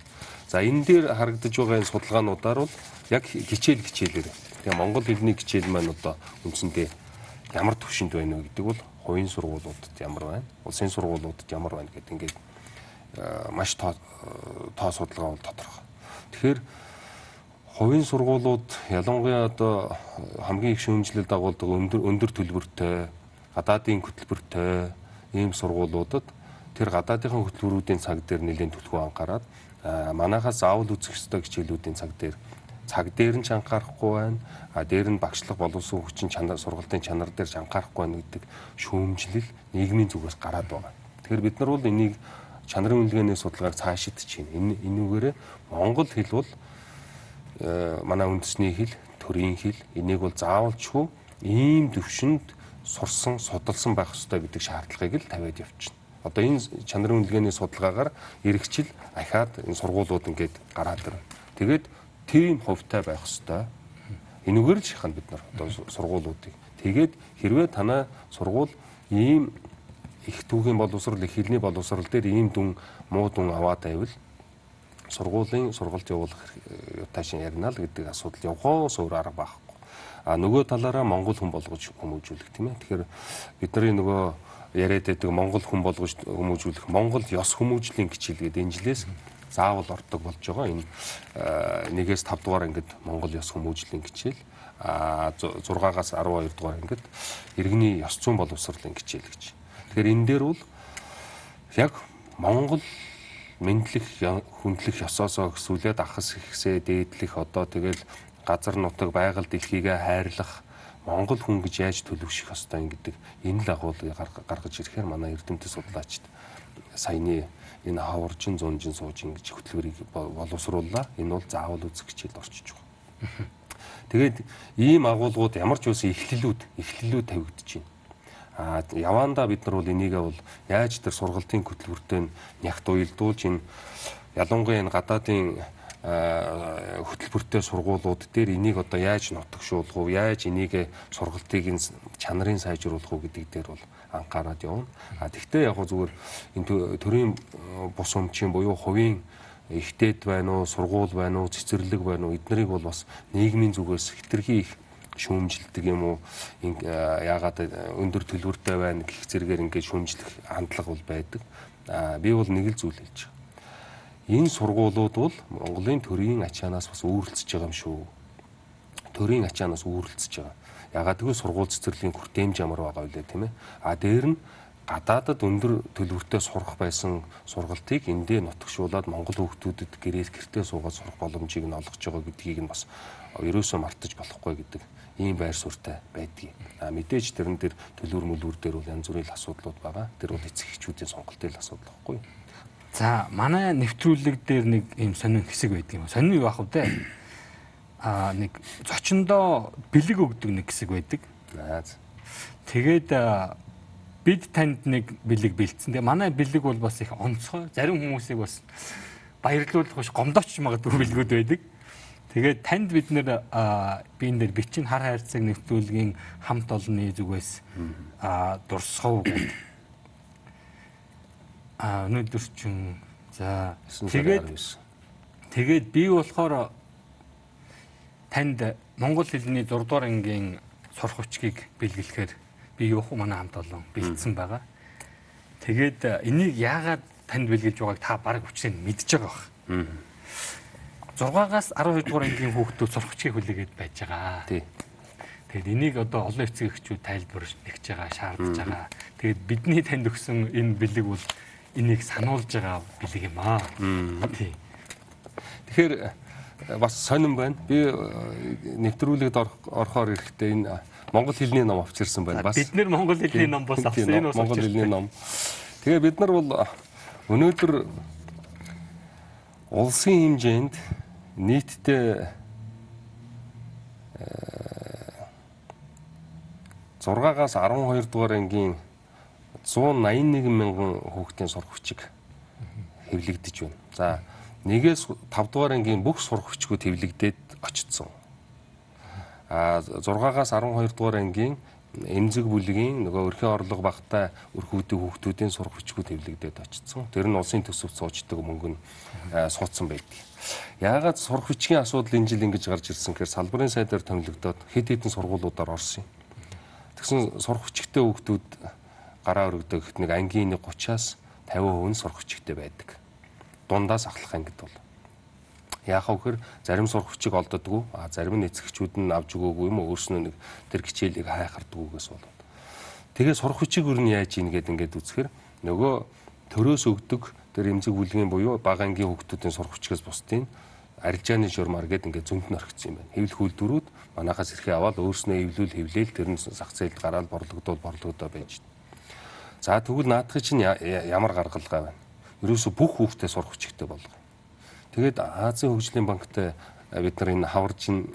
За энэ дээр харагдаж байгаа энэ судалгаануудаар бол яг хичээл хичээлээр. Тэгээ монгол хэлний хичээл маань одоо үндсэндээ ямар төвшөнд байна вэ гэдэг бол хувийн сургуулиудад ямар байна, улсын сургуулиудад ямар байна гэдэг ингээд маш тоо судалгаа бол тодорхой. Тэгэхээр хувийн сургуулиуд ялангуяа одоо хамгийн их шүүмжлэл дагуулдаг өндөр өндөр төлбөртэй гадаадын хөтөлбөртэй ийм сургуулиудад тэр гадаадынхаа хөтөлбөрүүдийн цаг дээр нэлээд түлхүү анхаарад манайхаас заавал үзэх ёстой хичээлүүдийн цаг дээр цаг дээр нь ч анхаарахгүй байна. А дээр нь багшлах боловсон хүчин чанар сургалтын чанар дээр ч анхаарахгүй байна гэдэг шүүмжлэл нийгмийн зүгээс гараад байгаа. Тэгэхээр бид нар бол энийг чанарын үнэлгээний судалгааг цаашид чинь энэ энүүгээрээ Монгол хэл бол Э, манай үндэсний хэл, төрийн хэл энийг бол заавалчгүй ийм төвшөнд сурсан, судалсан байх ёстой гэдэг шаардлагыг л тавиад явчихна. Одоо энэ чанарын үнэлгээний судалгаагаар эргэжил ахаад энэ сургуулиуд ингээд гараад ирнэ. Тэгээд тийм хувьтай байх ёстой. Энүүгээр л шахана бид нар одоо сургуулиудыг. Тэгээд хэрвээ танай сургууль ийм их түүхийн боловсрал, их хэлний боловсрал дээр ийм дүн муу дүн аваад байвал сургуулийн сургалт явуулах таашин ярина л гэдэг асуудал явгоос өөр арга байхгүй. А нөгөө талаараа монгол хүн болгож хүмүүжүүлэх тийм ээ. Тэгэхээр бидний нөгөө яриад байдаг монгол хүн болгож хүмүүжүүлэх монгол ёс хүмүүжлийн хичээл гэдэг энэ жилээс заавал ордог болж байгаа. Энэ нэгээс 5 дугаар ангид Монгол ёс хүмүүжлийн хичээл а 6-аас 12 дугаар ангид иргэний ёс зүйн боловсролын хичээл гэж. Тэгэхээр энэ дээр бол яг Монгол мэдлэх хүндлэх ёсоосоо өсвөлээд ахас ихсээ дээдлэх одоо тэгэл газар нутаг байгаль дэлхийгээ хайрлах Монгол хүн гэж яаж төлөвшөх ёстой юм гэдэг энэ л агуулгыг гаргаж ирэхээр манай эрдэмтэд судлаачд саяны энэ хаваржин зунжин суужин гэж хөтөлбөрийг боловсрууллаа. Энэ бол заавал үзэх хичээлд орчиж байгаа. Тэгээд ийм агуулгууд ямар ч үсэн эхлэлүүд эхлэлүүд байна. А явандаа бид нар бол энийгээ бол яаж тэр сургалтын хөтөлбөртөө нягт уялдуулж энэ ялангуяа энэ гадаадын хөтөлбөртэй сургуулиуд дээр энийг одоо яаж нутагшуулах вэ? Яаж энийг сургалтыг чанарын сайжруулах вэ гэдэг дээр бол анхаарал явна. А тэгвэл яг зүгээр энэ төрийн бус өмчийн буюу хувийн ихтэйд байна уу, сургууль байна уу, цэцэрлэг байна уу эднэрийг бол бас нийгмийн зүгээс хитрхи их шүүмжилдэг юм уу яагаад өндөр төлбөртэй байна гэх зэрэгээр ингээд шүүмжлэх хандлага бол байдаг. А би бол нэг л зүйл хэлж байгаа. Энэ сургуулиуд бол Монголын төрийн ачаанаас бас үүрэлцэж байгаа юм шүү. Төрийн ачаанаас үүрэлцэж байгаа. Ягаад гэвэл сургууль цэцэрлэгийн хүртээмж ямар байгаа вэ тийм ээ. А дээр нь гадаадад өндөр төлбөртэй сурах байсан сургалтыг эндээ нутагшуулаад Монгол хүүхдүүдэд гэрээс гэртээ суугаад сурах боломжийг нь олгож байгаа гэдгийг нь бас ерөөсөө мартаж болохгүй гэдэг ийм байр суурьтай байдгийг. А мэдээж тэрэн дээр төлбөр мөлбөр дээр бол янз бүрийн асуудлууд байгаа. Тэр бол эцэг эхчүүдийн сонголтын асуудал байхгүй. За манай нэвтрүүлэг дээр нэг ийм сонин хэсэг байдаг юм. Сонин юу ах вэ? А нэг зочиндоо бэлэг өгдөг нэг хэсэг байдаг. Тэгээд бид танд нэг бэлэг бэлдсэн. Тэгээ манай бэлэг бол бас их онцгой. Зарим хүмүүсийг бас баярлуулах биш гомдооч магадгүй бэлгүүд байдаг. Тэгээд танд бид нэр би энэ дээр бичин хар хайрцаг нэвтрүүлгийн хамт олонны зүгээс дурсгав гэдэг. А өнөөдөр чинь за тэгээд тэгээд би болохоор танд монгол хэлний 6 дугаар ангийн сурах хүчгийг бэлгэлэхээр би хөө манай хамт олон бэлдсэн байгаа. Тэгээд энийг яагаад танд бэлгэлж байгааг та баг хүчээр мэдж байгаа бах. 6-аас 12 дугаар ангийн хүүхдүүд сурахчгийг хүлээгээд байж байгаа. Тий. Тэгээд энийг одоо олон эцэг эхчүүд тайлбар нэгж байгаа, шаардж байгаа. Тэгээд бидний танд өгсөн энэ бэлэг бол энийг сануулж байгаа бэлэг юм аа. Тий. Тэгэхээр э, бас сонирн байна. Би э, нэвтрүүлэгт орохоор ирэхдээ энэ монгол хэлний ном авчирсан байна. Бас бид нэр монгол хэлний ном бас авсан. Энэ бас монгол хэлний ном. Тэгээ бид нар бол өнөөдөр улсын хэмжээнд нийтдээ 6-аас 12 дугаар ангийн 181 мянган хүүхдийн сурах хүчиг хэвлэгдэж байна. За нэгээс 5 дугаар ангийн бүх сурах хүчгүүд хэвлэгдээд очсон а 6-аас 12 дугаар ангийн эмзэг бүлгийн нөгөө өрхийн орлого багтай өрхүүдийн хүүхдүүдийн сурах хүчгүй төвлөгдөд очсон. Тэр нь улсын төсөвт суучдаг мөнгө нь суудсан байдаг. Яагаад сурах хүчгийн асуудал энэ жил ингэж гарч ирсэн гэхээр салбарын сайдаар томилогдоод хэд хэдэн сургуулиудаар орсон юм. Тэгсэн сурах хүчтэй хүүхдүүд гараа өргөдөг нэг ангийн 30-аас 50% нь сурах хүчтэй байдаг. Дундаас ахлах ангид бол Яах вэ гэхээр зарим сурах хүчийг олддоггүй. А зарим нь эцэгчүүд нь авч өгөөгүй юм уу өөрснөө нэг тэр хичээлийг хайхардгүйгээс болоод. Тэгээ сурах хүчийг өөр нь яаж ийн гэдэг ингээд үзэхээр нөгөө төрөөс өгдөг тэр эмзэг бүлгийн буюу бага ангийн хүүхдүүдийн сурах хүчгээс бусдын арилжааны журмаар гэдэг ингээд зөнд нь орхисон юм байна. Хэвлэх үйлдвэрүүд манахаас эрхээ аваад өөрснөө эвлүүл хэвлээл тэр нь зах зээлд гараад борлогдоод борлогдоо байж байна. За тэгвэл наадхыг чинь ямар гаргалгаа байна? Ерөөсө бүх хүүхдээ сурах хүчтэй болгоо. Тэгээд Азийн хөгжлийн банктай бид нар энэ хаваржин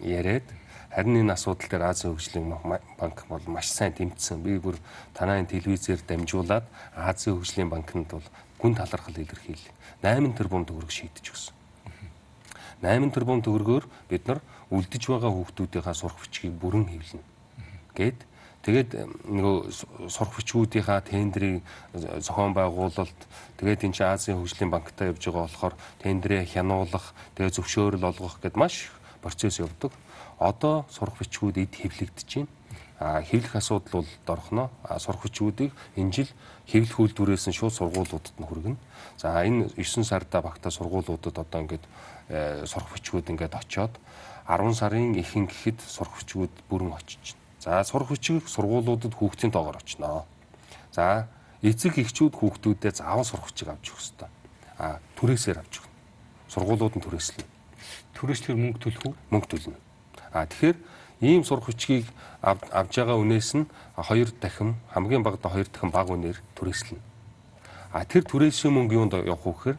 яриад харин энэ асуудал дээр Азийн хөгжлийн банк бол маш сайн тэмцсэн. Би бүр танай телевизээр дамжуулаад Азийн хөгжлийн банкнд бол гүн талархал илэрхийлээ. 8 тэрбум төгрөг шийдэж өгсөн. 8 тэрбум төгрөгөөр бид нар үлдэж байгаа хүүхдүүдийнхаа сурах бичгийг бүрэн хэвлэнэ. Гэт Тэгээд нөгөө сурах хүчгүүдийнхаа тендерийг зохион байгуулалт тэгээд энэ чинь Азийн хөгжлийн банктай явж байгаа болохоор тендерээ хянуулах, тэгээд зөвшөөрөл олгох гэд маш процесс явдаг. Одоо сурах бичгүүд эд хэвлэгдэж байна. А хэвлэх асуудал бол дорхно. А сурах хүчүүдийг энэ жил хэвлэх үйлдвэрээс нь шууд сургуулиудад нь хүргэнэ. За энэ 9 сарда багтаа сургуулиудад одоо ингээд э, сурах хүчүүд ингээд очоод 10 сарын ихэнх гэхэд сурах хүчүүд бүрэн очиж. За сурах хүчийг сургуулиудад хүүхдийн тоогоор очно. За эцэг эхчүүд хүүхдүүдээ заавал сурах хүчийг авч өгөх ёстой. А түрээсээр авч өгнө. Сургуулиуд нь түрээслэнэ. Түрээслэхээр мөнгө төлөх үү? Мөнгө төлнө. А тэгэхээр ийм сурах хүчийг авж байгаа үнээс нь хоёр дахин хамгийн багадаа хоёр дахин бага үнээр түрээслэнэ. А тэр түрээсийн мөнгө юунд явах вэ гэхээр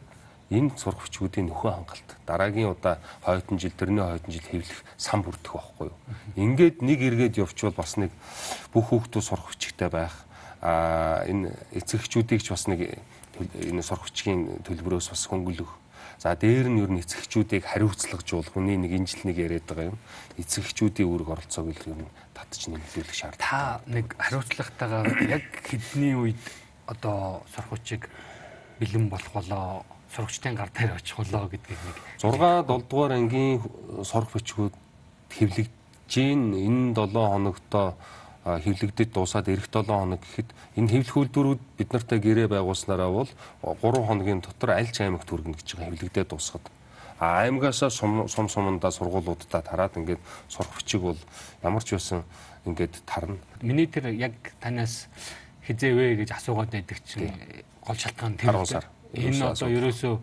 энэ сурах хүчүүдийн нөхөө хангалт дараагийн удаа хойдон жил тэрний хойдон жил хэвлэх сан бүрдэх байхгүй юу. Ингээд нэг эргээд явчвал бас нэг бүх хүүхдүүд сурах хүчтэй байх. А энэ эцэгчүүдийг ч бас нэг энэ сурах хүчгийн төлбөрөөс бас хөнгөлөх За дээр нь ер нь эцэгчүүдийг хариуцлагажуул хүний нэг энэ жил нэг яриад байгаа юм. Эцэгчүүдийн үүрэг оролцоог л ер нь татч нэмэгдүүлэх шаардлагатай. Та нэг хариуцлагатайгаар яг хэдний үед одоо сурахчиг бэлэн болох болоо сурагчдын гар дээр очих болоо гэдгийг нэг 6 7 дугаар ангийн сурах бичгүүд хэвлэгдэж гин энэ 7 хоногтоо хэвлэгдэж дуусаад эх 7 хоног гэхэд энэ хэвлэх үйлдвэрүүд бид нартай гэрээ байгуулснараа бол 3 хоногийн дотор аль ч аймагт хүргэнэ гэж байгаа хэвлэгдээд дуусгаад. А аймагасаа сум сум сумандаа сургуулиудаа тараад ингээд сурах бичиг бол ямар ч байсан ингээд тарна. Миний тэр яг танаас хизээвэ гэж асуугаад байдаг чинь гол шалтгаан тэр сар. Энэ одоо ерөөсөө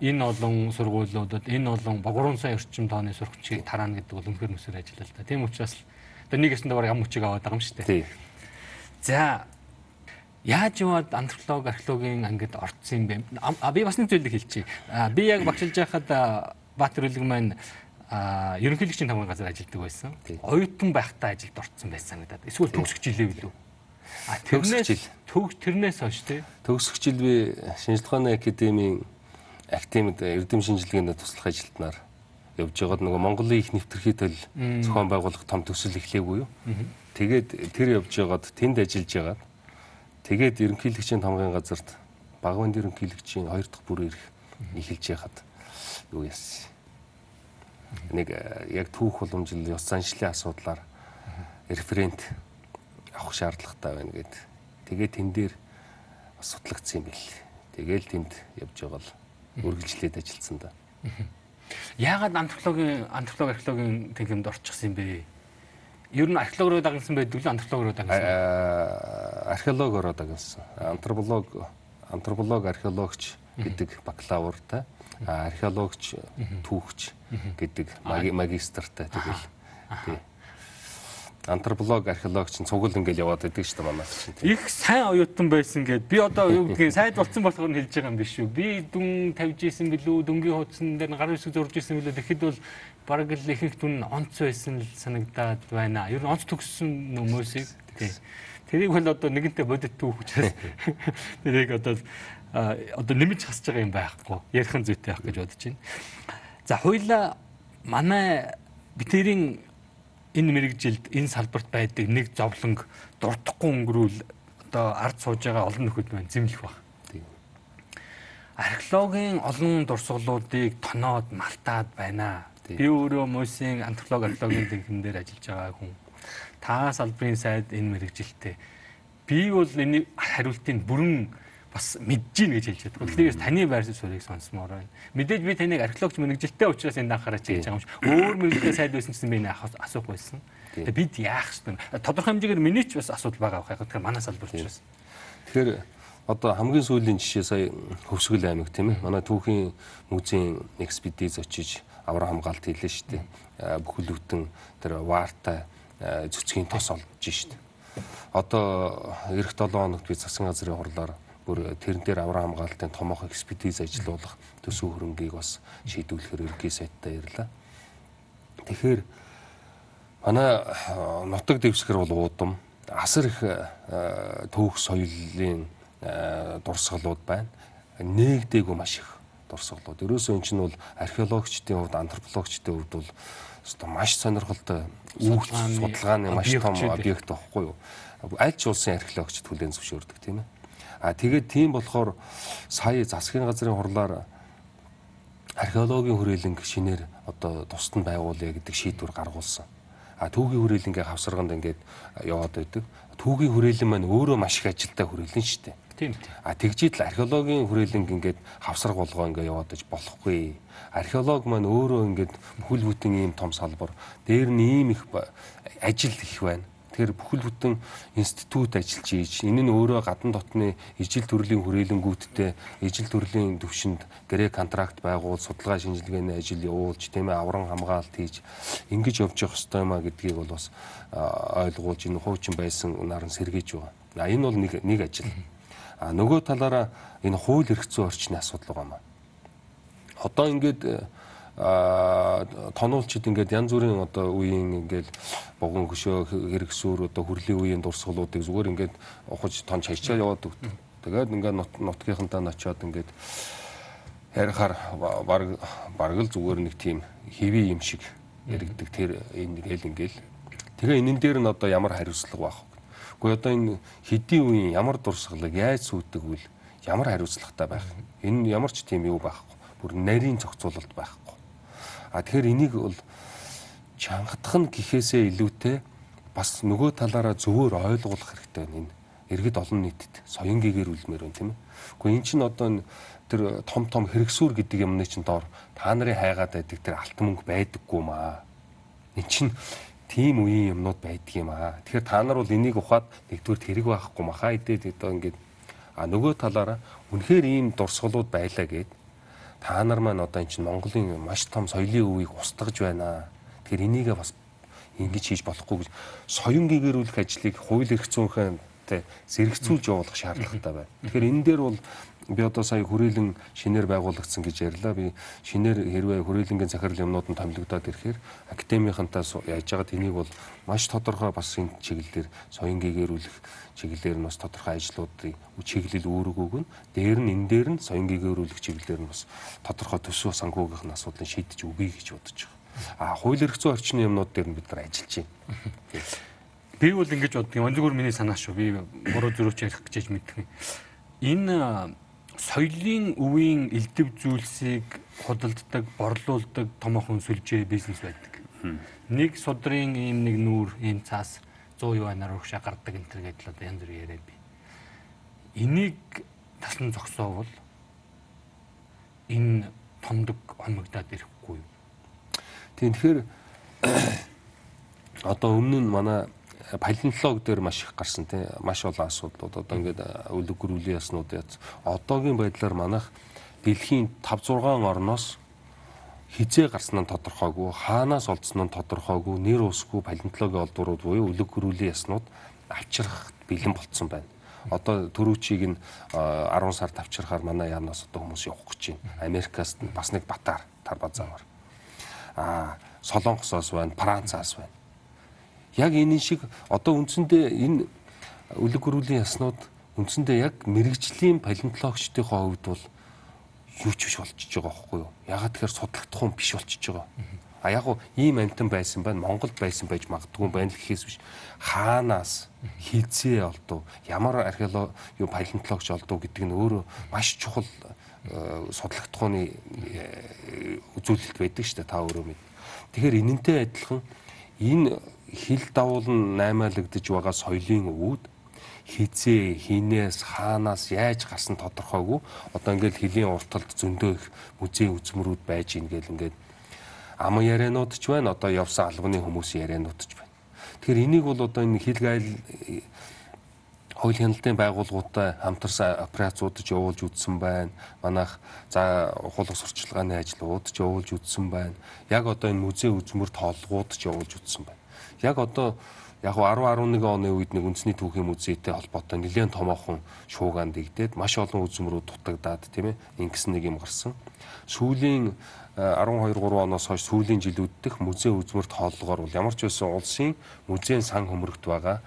энэ олон сургуулиудад энэ олон 3 сая орчим тооны сурагчийг тараана гэдэг бол үнэхээр нүсэр ажиллаа л да. Тийм учраас Одоо нэг ясны даваар ям хүчийг аваад байгаа юм шүү дээ. За яаж яваад антрополог археологийн ангид орцсон юм бэ? А би бас нэг зүйлийг хэлчихье. Би яг багшилж байхад Баатар үлэг маань ерөнхийлөгчийн тамгын газар ажилладаг байсан. Оюутан байхдаа ажилд орцсон байсан гэдэг. Эсвэл төгсөх жилээ билүү? А тэрнээс төгс тэрнээс хойш тий. Төгсөх жил би шинжилгээ ухааны академийн академид эрдэм шинжилгээнд туслах ажилтнаар явж байгаад нөгөө Монголын их нэвтрхий төл зохион байгуулах том төсөл эхлэегүй юу. Тэгээд тэр явж байгаад тэнд ажиллаж байгаад тэгээд ерөнхийлөгчийн тамгын газарт багван ерөнхийлөгчийн хоёр дахь бүр ирэх эхэлж яхад юу яасан. Нэг э, яг түүх уламжлал ёс заншлын асуудлаар референт авах шаардлагатай байна гэд. Тэгээд тэн дээр судлагдсан юм бэл. Тэгээл тэнд явж байгаа л үргэлжлээд ажилласан да. Яагаад антропологийн антрополог археологийн тэнхимд орчихсон юм бэ? Ер нь археолог руу дагнсан байдаг л антрополог руу дагнсан. Археолог руу дагнсан. Антрополог антрополог археологч гэдэг бакалавртай, археологч түүхч гэдэг магистртай тэгэл. Антрополог, археолог чинь цугул ингээл яваад байдаг шүү дээ манай чинь. Их сайн оюутан байсан гэд би одоо юу гэдгийг сайд болсон болохоор нь хэлж байгаа юм биш үү. Би дүн тавьж исэн билүү, дүнгийн хуудсан дээр гар үсэг зурж исэн билүү. Тэгэхэд бол бараг л их их дүн онц байсан л санагдаад байна. Ер нь онц төгссөн хүмүүсийг тий. Тэрийг бол одоо нэгэнтээ бодит түүх учраас тэрийг одоо одоо нэмж хасж байгаа юм байхгүй. Ярих зүйтэй байх гэж бодож байна. За хоёла манай битэрийн энэ мэрэгжилд энэ салбарт байдаг нэг зовлонг дуртахгүй өнгөрүүл одоо ард сууж байгаа олон нөхөд маань зэмлэх баг. Археологийн олон дурсгалуудыг тоноод малтаад байна. Би өөрөө Мосийн антрополог археологийн тэнхим дээр ажиллаж байгаа хүн. Та салбарын сайд энэ мэрэгжилтэй. Би бол энэ хариултыг бүрэн бас мэдж гин гэж хэлж байдаг. Тэгээс таны байрсан сурыг сонсмоор байна. Мэдээж би таныг археологч мэрэгжилтэй учраас энэ анхаараач гэж байгаа юм шиг. Өөр мэрэгжилтэй сайд байсан чинь би энэ асуух байсан. Тэгээ бид яах вэ? Тодорхой хэмжээгээр миний ч бас асуудал байгаа байх. Тэгэхээр манай салбар учраас. Тэгэхээр одоо хамгийн сүүлийн жишээ сая Хөвсгөл аймаг тийм ээ. Манай түүхийн музейн экспедиц очиж аврах хамгаалт хийлээ шүү дээ. Бүхэл бүтэн тэр ваартай зүцгийн тос олж шүү дээ. Одоо эх 7 хоногт би засгийн газрын хурлаар бүр тэрэн дээр авраа хамгаалтын томоохон экспертиз ажиллуулах төсөв хөрөнгийг бас шийдвэрлэхээр ерөнхий сайттай ярьлаа. Тэгэхээр манай нутаг дэвсгэр бол уудам асар их төвх соёлын дурсгалууд байна. Нээгдээгүй маш их дурсгалууд. Ерөөсөө эн чинь бол археологчдын хувьд, антропологчдын хувьд бол өстой маш сонирхолтой үүх судалгааны маш том объект байхгүй юу? Аль ч улсын археологчд хүлээн зөвшөөрдөг тийм ээ. А тэгээд тийм болохоор сая засгийн газрын хурлаар археологийн хүрээлэнг шинээр одоо тусад нь байгуулъя гэдэг шийдвэр гаргуулсан. А түүгийн хүрээлэнгээ хавсарганд ингээд яваад байдаг. Түүгийн хүрээлэн маань өөрөө маш их ажилтаа хүрээлэн шүү дээ. Тийм тийм. А тэгжид л археологийн хүрээлэнг ингээд хавсарга болгоо ингээд яваад иж болохгүй. Археолог маань өөрөө ингээд бүхэл бүтэн ийм том салбар. Дээр нь ийм их ажил их байна. Тэгэхээр бүхэл бүтэн институт ажиллаж ийж энэ нь өөрөө гадна дотны ижил төрлийн хүрээлэнгүүдтэй ижил төрлийн төвшөнд гэрээ контракт байгуул судалгаа шинжилгээний ажил явуулж тийм ээ авран хамгаалалт хийж ингэж явж явах ёстой юмаа гэдгийг бол бас ойлгуулж энэ хуучин байсан наран сэргийж байгаа. А энэ бол нэг нэг ажил. А нөгөө талаараа энэ хууль эрх зүйн орчны асуудал байгаа маа. Одоо ингээд а тонуулчид ингээд янз бүрийн одоо үеийн ингээд богон хөшөө хэрэгсүүр одоо хүрлийн үеийн дурсгалуудыг зүгээр ингээд ухаж тон чайчаа яваад өгдөг. Тэгээд ингээд нутгийнхантаа начаад ингээд ярихаар баг баг л зүгээр нэг тийм хэвий юм шиг яригдаг тэр энэ гээл ингээл тэгээ энэн дээр нь одоо ямар хариуцлага вэ? Гэхдээ одоо энэ хэдийн үеийн ямар дурсгалыг яаж сүйдэг үл ямар хариуцлагатай байх? Энэ ямар ч тийм юу байхгүй. Бүр нарийн зохицуулалт байхгүй А тэгэхээр энийг бол чангадах нь гэхээсээ илүүтэй бас нөгөө талаараа зөвөр ойлгуулах хэрэгтэй байна энэ иргэд олон нийтэд соёнгийн үлмээр байна тийм ээ. Гэхдээ эн чинь одоо тэр том том хэрэгсүүр гэдэг юмны чинь доор та нарын хайгаад байдаг тэр алтан мөнгө байдаггүй маа. Эн чинь тийм үеийн юмнууд байдаг юм аа. Тэгэхээр та нар бол энийг ухаад нэгдүгээр тэрэг байхгүй махаа идээд одоо ингээд а нөгөө талаараа үнэхээр ийм дурсгалууд байлаа гэд та нар маань одоо эн чинь Монголын маш том соёлын өвийг устгаж байна. Тэгэхээр энийгээ бас ингэж хийж болохгүй гэж соён гэгэрүүлэх ажлыг хууль эрх зүйнхэнтэй зэрэгцүүлж явуулах шаардлагатай байна. Тэгэхээр энэ дээр бол би одоо сая хүрээлэн шинээр байгуулагдсан гэж ярьлаа. Би шинээр хэрвээ хүрээлэнгийн захирал юмнууд нь томилогдоод ирэхээр академийнхантаа яаж байгаа тэнийг бол маш тодорхой бас энэ чиглэлээр соён гэгэрүүлэх чиглэлээр нь бас тодорхой ажлуудын чиглэл үүрэг өгнө. Дээр нь энэ дээр нь соён гэгэрүүлэх чиглэлээр нь бас тодорхой төсөв санхүүгийнх асуудлыг шийдэж өгье гэж бодож байгаа. А хууль эрх зүйн орчны юмнууд дээр нь бид нар ажиллаж байна. Би бол ингэж боддог юм. Онцгөр миний санаа шүү. Би буруу зөрүүч ярих гэж мэддэг. Энэ соёлын өвийн элдв зүйлсийг худалддаг, борлуулдаг томоохон сүлжээ бизнес байдаг. Нэг судрын ийм нэг нүүр, ийм цаас 100 юанаар урагшаа гардаг энэ төр гэдэл одоо янз бүр яриад би. Энийг таслан зогсоовол энэ томдог хоногдоод ирэхгүй юу? Тийм тэгэхээр одоо өмнө нь манай палеонтолог дээр маш их гарсан тий маш олон асуудлууд одоо ингээд өлөг гөрүүлийн яснууд яц одоогийн байдлаар манайх дэлхийн 5 6 орноос хизээ гарсан нь тодорхойгүй хаанаас олдсон нь тодорхойгүй нэр усгүй палеонтологийн олдврууд буюу өлөг гөрүүлийн яснууд авчрах бэлэн болцсон байна. Одоо төрүүчийг нь 10 сард авчрахаар манай яамнаас одоо хүмүүс явах гэж байна. Америкаас бас нэг батар тарбазаавар. Аа Солонгосоос байна, Францаас байна яг энэ шиг одоо үндсэндээ энэ өлөг гөрүүлийн яснууд үндсэндээ яг мэрэгжлийн палеонтологчдын хувьд бол юу ч биш болчихж байгаа байхгүй юу? Ягаад тэгэхээр судлагдах хүн биш болчихж байгаа. А яг уу ийм амтан байсан байна, Монголд байсан байж магадгүй байна гэхээс биш. Хаанаас хизээ олдов, ямар археолог юу палеонтологч олдов гэдэг нь өөрөө маш чухал судлагдах хүний үзүүлэлт байдаг шүү дээ та өөрөө мэд. Тэгэхээр энэнтэй адилхан энэ хил давуул нь наймаалагдж байгаа соёлын өвүүд хизээ хинээс хаанаас яаж гарсан тодорхойгүй одоо ингээл хилийн урталд зөндөө их музей үзмрүүд байж ийн гэл ингээд ам ярианууд ч байна одоо явсан албаны хүмүүсийн ярианууд ч байна тэгэхээр энийг бол одоо энэ хил гайл хууль хяналтын байгууллагуудтай хамтарсан операцууд ч явуулж үзсэн байна. Манайх за хуулах сурчлагын ажлууд ч явуулж үзсэн байна. Яг одоо энэ музей үзмөр тоолгууд ч явуулж үзсэн байна яг одоо яг 10 11 оны үед нэг үндэсний түүхийн музейтэй холбоотой нэлээд томоохон шуугаан дэгдээд маш олон үзмрүүд дутагдаад тийм ээ ингэсэн нэг юм гарсан. Сүүлийн 12 3 оноос хойш сүүлийн жилүүд дэх музей үзмэр тооллогоор бол ямар ч байсан улсын музейн сан хөмрөгт байгаа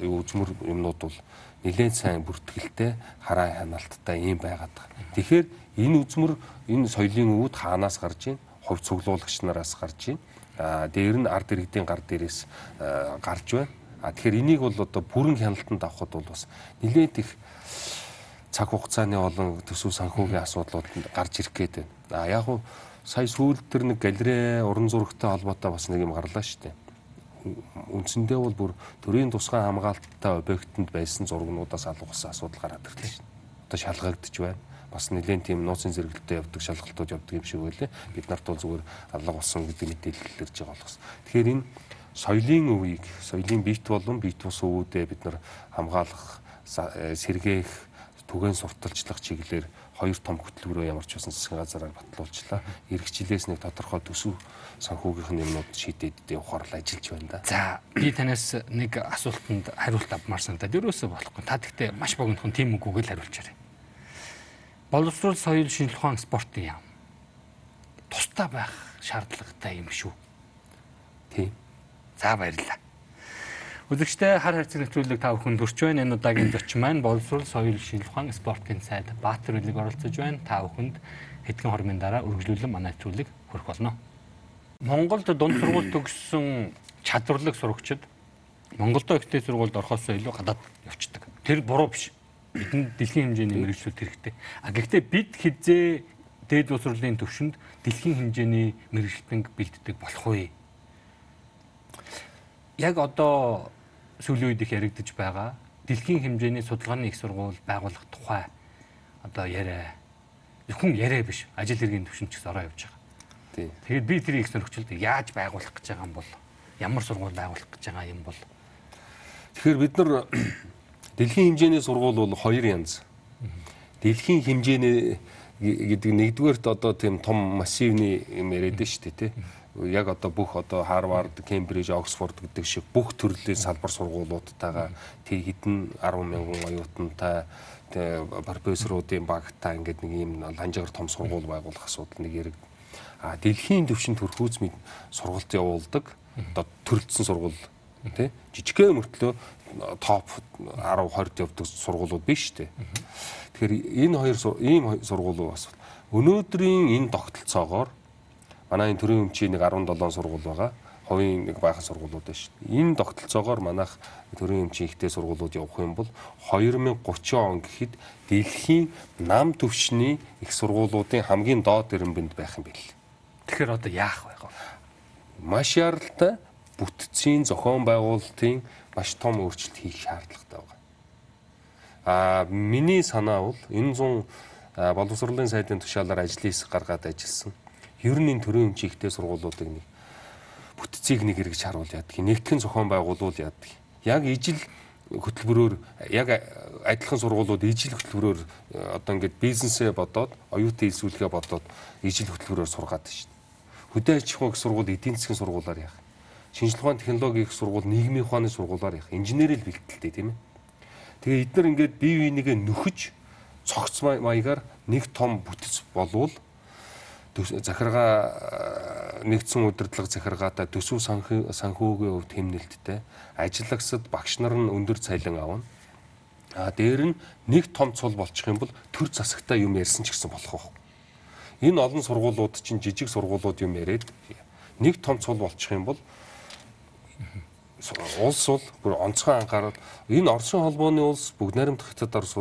үзмэр юмнууд бол нэлээд сайн бүртгэлтэй хараа хянаалттай юм байгаад байгаа. Тэгэхээр энэ үзмэр энэ соёлын өвд хаанаас гарч ийн? Хувь цуглуулагч нараас гарч ийн дээр нь ард иргэдийн гар дээрээс гарч байна. А тэгэхээр энийг бол одоо бүрэн хяналтанд авахд бол бас нэлээд их цаг хугацааны олон төсөв санхүүгийн асуудлууд гарч ирэх гээд байна. А яг уу сая сүүлд төр нэг галерей уран зурагтай холбоотой бас нэг юм гарлаа шүү дээ. үндсэндээ бол бүр төрийн тусгай хамгаалалттай объектэнд байсан зургнуудаас алгуулсан асуудал гараад ирлээ шин. Одоо шалгагдчих байна. Бас нэлээд тийм нууцын зэрэгэлтэд явдаг шалгалтууд явдаг юм шиг байлээ. Бид нарт бол зүгээр алга болсон гэдэг мэдээлэл ирж байгаа болохос. Тэгэхээр энэ соёлын өвийг, соёлын бит болон бит бус өвүүдээ бид нар хамгаалах, сэргээх, түгээн сурталчлах чиглэлээр хоёр том хөтөлбөрөө ямар ч байсан засгийн газараар батлуулчлаа. Ирэх жилээс нэг тодорхой төсөв санхүүгийнх юмнууд шийдээд явахаар л ажиллаж байна да. За би танаас нэг асуултанд хариулт авмаар санагдаад ерөөсөө болохгүй. Та тэгтээ маш богинохон тийм үгүйг л хариулчаарай. Боловсрол соёл шинжилх ухаан спортын яам. Тустай байх шаардлагатай юм шүү. Тийм. За баярлалаа. Үзэгчтэй хар хайрцаг нэвтрүүлэг та бүхэнд хүрч байна. Энэ удаагийн зочин маань боловсрол соёл шинжилх ухаан спортын сайд Баатар үлэг оролцож байна. Та бүхэнд хэдхэн хормын дараа үргэлжлүүлэн манай нэвтрүүлэг хүрэх болно. Монголд дунд сургууль төгссөн чадварлаг сурагчид Монголдо ихтэй сургуульд орохоос илүү гадаад явцдаг. Тэр буруу биш. Бидэнд дэлхийн хэмжээний мэрэгчлүүд хэрэгтэй. А гэхдээ бид хизээ дээд боловсролын төвшөнд дэлхийн хэмжээний мэрэгчлэн бэлддэг болох уу? Яг одоо сүүлийн үед их яригдж байгаа дэлхийн хэмжээний судалгааны их сургууль байгуулах тухай одоо яриа хүн яриа биш ажил хэргийн төвшин ч гэсэн ороо явж байгаа. Тийм. Тэгээд би тэр их сонирхолтой яаж байгуулах гэж байгаа юм бол ямар сургууль байгуулах гэж байгаа юм бол Тэгэхээр бид нар дэлхийн хэмжээний сургууль бол хоёр янз. Дэлхийн хэмжээний гэдэг нэгдүгээрт одоо тийм том массивны юм яриад нь шүү дээ тий яг одоо бүх одоо Harvard, Cambridge, Oxford гэдэг шиг бүх төрлийн салбар сургуулиудтайгаа тэг хэдэн 10 мянган оюутантай профессоруудын багтаа ингээд нэг юм ланжигар том сургууль байгуулах асуудал нэг яриг. А дэлхийн төвшөнд төрхүүц мэд сургалт явуулдаг одоо төрөлцсөн сургууль тий жижигхэн мөртлөө топ 10 20-д явдаг сургуулиуд биш тий. Тэгэхээр энэ хоёр ийм сургуулиуд бас өнөөдрийн энэ тогтолцоогоор манай энэ төрийн өмчийн нэг 17 сургууль байгаа. Хувийн нэг баахан сургуулиуд байна шүү дээ. Энэ тогтолцоогоор манайх төрийн өмчийн ихтэй сургуулиуд явах юм бол 2030 он гэхэд дэлхийн нам төвшний их сургуулиудын хамгийн доод ирэмбэнд байх юм бэл. тэгэхээр одоо яах вэ? Маш яралтай бүтцийн зохион байгуулалтын маш том өөрчлөлт хийх шаардлагатай байгаа. А миний санаа бол энэ зун боловсролын сайдын тушаалаар ажлын хэсэг гаргаад ажилласан ер нь энэ төрийн өмчигтэй сургуулиудыг нэг бүтцийг нэг эргэж харуул яадаг. Нэгтгэн зохион байгуулуул яадаг. Яг ижил хөтөлбөрөөр яг адилхан сургуулиуд ижил хөтөлбөрөөр одоо ингээд бизнесээ бодоод оюутан хэлсүүлэхээ бодоод ижил хөтөлбөрөөр сургаад шүү дээ. Хөдөө аж ахуйн сургууль эдийн засгийн сургуулаар яах. Шинжлэх ухааны технологийн их сургууль нийгмийн ухааны сургуулаар яах. Инженерийн бэлтгэлтэй тийм ээ. Тэгээ эдгээр ингээд бие биенийгээ нөхөж цогц маягаар нэг том бүтэц болвол захиргаа нэгдсэн удирдлага захиргаатай төсөв санхүүгийн хувьд хэмнэлттэй ажиллагсад багш нар нь өндөр цалин авна. А дээр нь нэг том цул болчих юм бол төр засагтай юм ярьсан ч гэсэн болох байх. Энэ олон сургуулиуд чинь жижиг сургуулиуд юм яриад нэг том цул болчих юм бол улс бол бүр онцгой анхаарал энэ Оросын холбооны улс бүгд найрамдах хятад Орос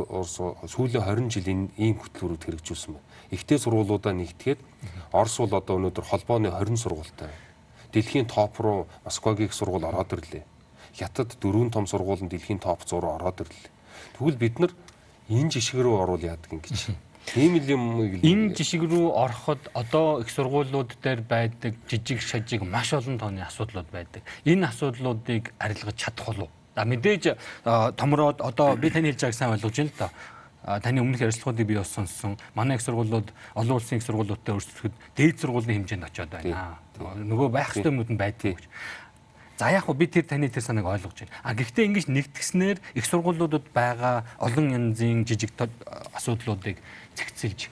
сүүлийн 20 жилийн ийм хөтөлбөрүүд хэрэгжүүлсэн байна ихтэй сургуулиудаа нэгтгэхэд Орос бол одоо өнөөдөр холбооны 20 сургуультай. Дэлхийн топ руу Москвагийн их сургууль ороод ирлээ. Хятад дөрвөн том сургууль нь дэлхийн топ 100 руу ороод ирлээ. Тэгвэл бид нар энэ жишг рүү орвол яадаг юм гэж. Тийм л юм энэ жишг рүү ороход одоо их сургуулиуд дээр байдаг жижиг шажиг маш олон тооны асуудлууд байдаг. Энэ асуудлуудыг арилгаж чадах уу? За мэдээж томроод одоо би таны хэлж байгааг сайн ойлгож байна л да таны өмнөх ярилцлагуудыг би бас сонссон. Манай их сургуулиуд олон улсын их сургуулиудтай өрсөлдөхөд дээд сургуулийн хэмжээнд очиод байна. Нөгөө байх ёстой юмуд нь байдаг. За яг хөө би тэр таны тэр санааг ойлгож байна. А гэхдээ ингэж нэгтгэснээр их сургуулиудад байгаа олон янзын жижиг асуудлуудыг зэгцэлж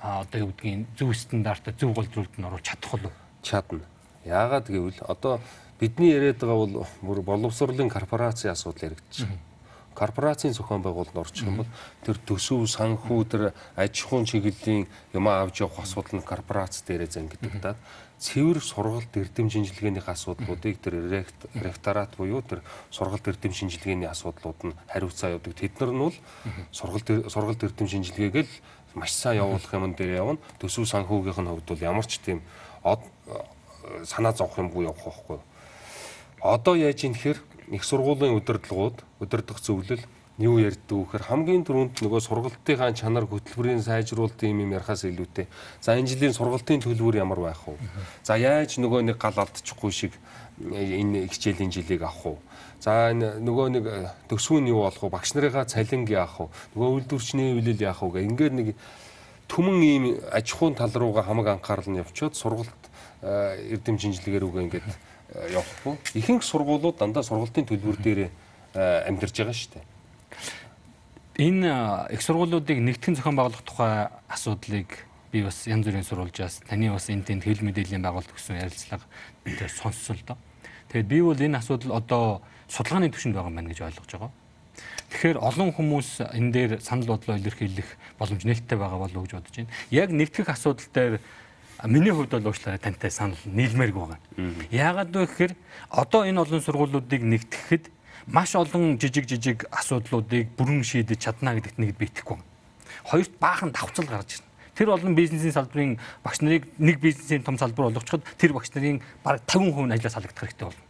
одоо юу гэдгийг зөв стандартад зөв голдруулд нь оруулах чадах уу? Чадна. Яагаад гэвэл одоо бидний яриад байгаа бол бүр боловсролын корпорацийн асуудал яригдчих корпорацийн зохион байгуулалт орчих юм бол тэр төсөв санхүү тэр аж ахуйн чиглэлийн юм авч явах асуудал нь корпорац дээрээ зангиддаг. Цэвэр сургалт эрдэм шинжилгээнийх асуудлуудыг тэр ректорат буюу тэр сургалт эрдэм шинжилгээний асуудлууд нь хариуцаа явдаг. Тэд нар нь бол сургалт сургалт эрдэм шинжилгээгээл маш сайн явуулах юм дээр явна. Төсөв санхүүгийнх нь хувьд бол ямар ч тийм санаа зовх юмгүй явах байхгүй. одоо яаж юм тэгэхээр их сургуулийн удирдлагууд удирдах зөвлөл юу ярьдаг вэхээр хамгийн түрүүнд нөгөө сургалтынхаа чанар хөтөлбөрийн сайжруулалт юм юм ярахаас илүүтэй за энэ жилийн сургалтын төлбөр ямар байх вэ? За яаж нөгөө нэг гал алдчихгүй шиг энэ хичээлийн жилийг авах уу? За энэ нөгөө нэг төсвөө нь юу болох вэ? Багш нарынхаа цалинг яах вэ? Нөгөө үйлдвэрчний хөвлөл яах вэ? Ингээд нэг түмэн ийм аж ахуйн тал руугаа хамаг анхаарал нь явчаад сургалт эрдэм шинжилгээр үгээ ингээд явахгүй. Ихэнх сургуулиуд дандаа сургалтын төлбөр дээр амьдарч байгаа шүү дээ энэ их сургуулиудыг нэгтгэн зохион байгуулах тухай асуудлыг би бас янз бүрийн сурвалжаас таны бас энэ тэнд хэл мэдээллийн байгуулалт гэсэн ярилцлага дээр сонссон л доо. Тэгээд би бол энэ асуудал одоо судалгааны түвшинд байгаа юм байна гэж ойлгож байгаа. Тэгэхээр олон хүмүүс энэ дээр санал бодлоо илэрхийлэх боломж нээлттэй байгаа болов уу гэж бодож байна. Яг нэгтгэх асуудал дээр миний хувьд бол уучлаарай тантай санал нийлмээрг байгаа. Яагаад вэ гэхээр одоо энэ олон сургуулиудыг нэгтгэхэд маш олон жижиг жижиг асуудлуудыг бүрэн шийдэж чадна гэдэгт нэг би итгэхгүй. Хоёрт баахан давцал гарч ирнэ. Тэр олон бизнесийн салбарын багш нарыг нэг бизнесийн том салбар болгочиход тэр багш нарын бараг 50% нь ажлаас салгадах хэрэгтэй болно.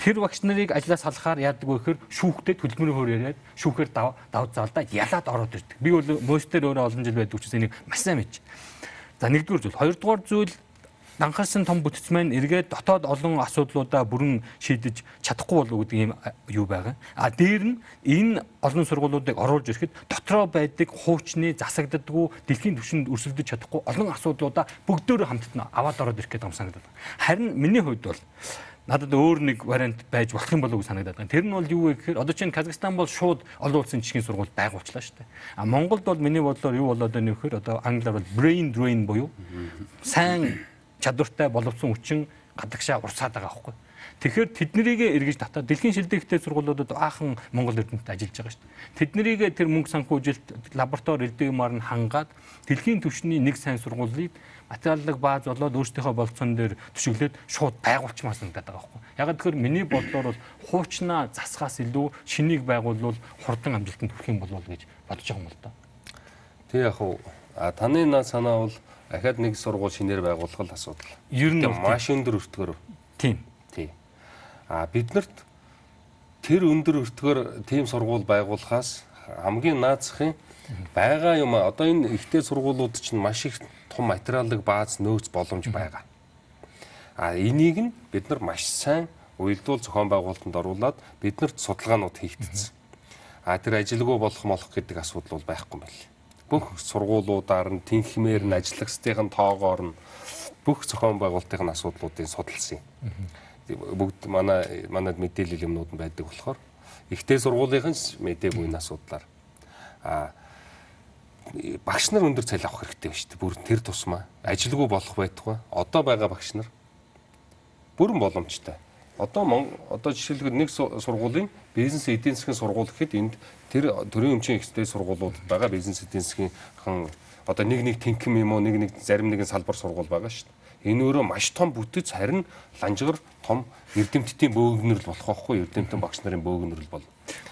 Тэр багш нарыг ажлаас салахаар яадаг вэ гэхээр шүүхтэй төлбөрийн хөр яриад шүүхээр дав дав заалдаа ялаад ороод ирдэг. Би бол мөстер өөрөө олон жил байдаг учраас энийг маш сайн мэдж. За нэгдүгээр зүйл, хоёрдугаар зүйл данхаарсан том бүтц маань эргээд дотоод олон асуудлуудаа бүрэн шийдэж чадахгүй болов гэдэг юм юу байгаа. А дээр нь энэ олон сургуулиудыг оруулж ирэхэд дотроо байдаг хуучны засагддаггүй дэлхийн түвшинд өрсөлдөж чадахгүй олон асуудлуудаа бүгдөө хамтдаа аваад ороод ирэх гэдэг юм санагдаад. Харин миний хувьд бол надад өөр нэг вариант байж болох юм болов уу санагдаад байна. Тэр нь бол юу вэ гэхээр одоо чинь Казахстан бол шууд олон улсын жишгийн сургууль байгуулчлаа шүү дээ. А Монголд бол миний бодлоор юу болоод байна вэ гэхээр одоо англиар бол brain drain буюу сайн чадвартай боловсон хүчин гадагшаа урсаад байгаа байхгүй. Тэгэхээр тэднийг эргэж татаад дэлхийн шилдэгтэй сургуулиудад баахан Монгол эрдэнэт ажиллаж байгаа шүү дээ. Тэднийг тэр мөнгө санхүүжилт лаборатори эрдэмээр нь хангаад дэлхийн түвшний нэг сайн сургуулийг материаллык бааз болоод өөрсдийнхөө болцсон дээр төшөглөөд шууд байгуулчмаас надад байгаа байхгүй. Яг тэгэхээр миний бодлоор бол хуучнаа засахаас илүү шинийг байгуулвал хурдан амжилтанд хүрэх юм болов гэж бодож байгаа юм л да. Тэг яг уу таны санаа бол дахиад нэг сургууль шинээр байгуулах л асуудал. Ер нь маш өндөр өртгөр. Тийм. Тийм. А биднэрт тэр өндөр өртгөр тийм сургууль байгуулахаас хамгийн наацхын байгаа юм одоо энэ ихтэй сургуулиуд чинь маш их том материалыг бааз нөөц боломж байгаа. А энийг нь бид нар маш сайн уялдуул зохион байгуулалтанд оруулаад биднэрт судалгаанууд хийгдсэн. А тэр ажилгүй болох молох гэдэг асуудал бол байхгүй байна бүх сургуулиудаар нь тэнхмээр нь ажиллагчдын тоогоор нь бүх зохион байгуулалтын асуудлуудыг судалсан юм. Бүгд манай манад мэдээлэл юмнууд нь байдаг болохоор ихтэй сургуулийнхан мэдээгүй энэ асуудлаар а багш нар өндөр цалин авах хэрэгтэй шүү дээ. Бүр тэр тусмаа ажилгүй болох байтугай одоо байгаа багш нар бүрэн боломжтой. Одоо одоо жишээлбэл нэг сургуулийн бизнес эдийн засгийн сургууль гэхэд энд тэр төрийн өмчийн ихтэй сургуулиуд байгаа бизнес эдийн засгийн хан одоо нэг нэг тэнхэм юм уу нэг нэг зарим нэгэн салбар сургууль байгаа шүү дээ. Энэ өөрөө маш том бүтэц харин ланжгар том эрдэмтдийн бөөгнөрл болох байхгүй эрдэмтэн багш нарын бөөгнөрл бол.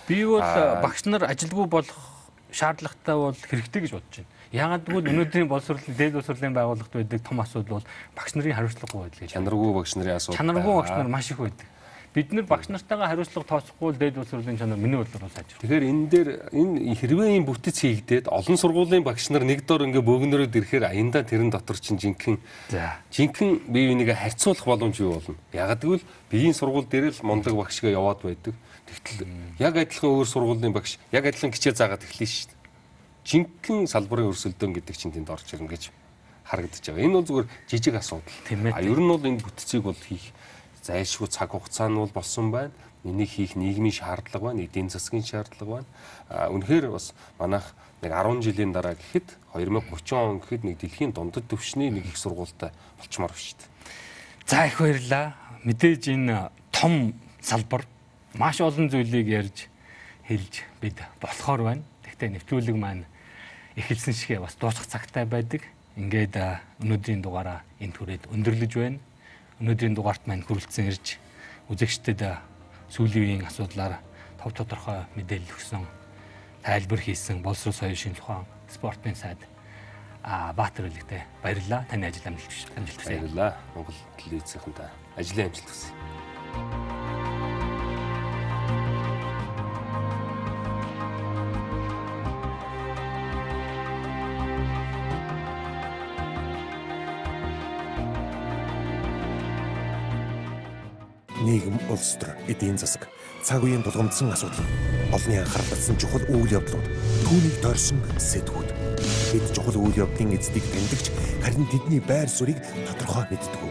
Би бол багш нар ажилгүй болох шаардлагатай бол хэрэгтэй гэж бодож байна. Яагаад гэвэл өнөөдрийн боловсролын дээд боловсролын байгууллагт байдаг том асуудал бол багш нарын хариуцлагагүй байдал гэж. Чанаргүй багш нарын асуудал. Чанаргүй багш нар маш их байдаг. Бид нар багш нартайгаа хариуцлага тооцохгүй дээд боловсролын чанар миний бодлоор сайжир. Тэгэхээр энэ дээр энэ хэрвээ ийм бүтэц хийгдээд олон сургуулийн багш нар нэг дор ингээ бөөгнөрөд ирэхээр аяндаа тэрэн дотор чинь жинхэнэ жинхэнэ бие биенийгээ харьцуулах боломж юу болно. Ягаад гэвэл биеийн сургууль дээр л мундаг багшгаа яваад байдаг. Тэгтэл яг адилхан өөр сургуулийн багш яг адилхан хичээ заагаад эхлэв шүү дээ жинхэнэ салбарын өрсөлдөөн гэдэг чинь тэнд орж ирнэ гэж харагдаж байгаа. Энэ бол зүгээр жижиг асуудал. А ер нь бол энэ бүтцийг бол хийх зайлшгүй цаг хугацаа нь бол болсон байна. Энийг хийх нийгмийн шаардлага байна, эдийн засгийн шаардлага байна. Үнэхээр бас манайх нэг 10 жилийн дараа гэхэд 2030 он гэхэд нэг дэлхийн дундад төвшний нэг их сургуультай болчмоор байна шүү дээ. За их баярлаа. Мэдээж энэ том салбар маш олон зүйлийг ярьж хэлж бид болохоор байна. Гэхдээ нэвтрүүлэг маань эхэлсэн шигэ бас дуусах цагтай байдаг. Ингээд өнөөдрийн дугаараа энэ түрээд өндөрлөж байна. Өнөөдрийн дугаарт маань хүрэлцэн ирж үзэгчдэд сүүлийн үеийн асуудлаар тов тодорхой мэдээлэл өгсөн тайлбар хийсэн боловсрол соёлын шинжилгээ ухаан спортын сайд а Баатар хэлэгтэй баярлалаа. Таны ажил амжилт хүсье. Баярлалаа. Монгол телевизийнхэнтэй ажлын амжилт хүсье. Нийгэм, улс төр, эдийн засаг, цаг үеийн тулгамдсан асуудал, олонний анхаарал татсан чухал үйл явдлууд, түүнийг дорсон сэтгүүд. Бид чухал үйл явдлын эздийг тэмдэгч харин тэдний байр суурийг тодорхой мэддэг.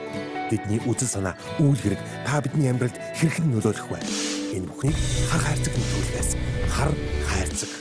Тэдний үзэл санаа, үйл хэрэг та бидний амьдралд хэрхэн нөлөөлөх вэ? Энэ бүхнийг хар хайрцаг нөлөөлөхөөс хар хайрцаг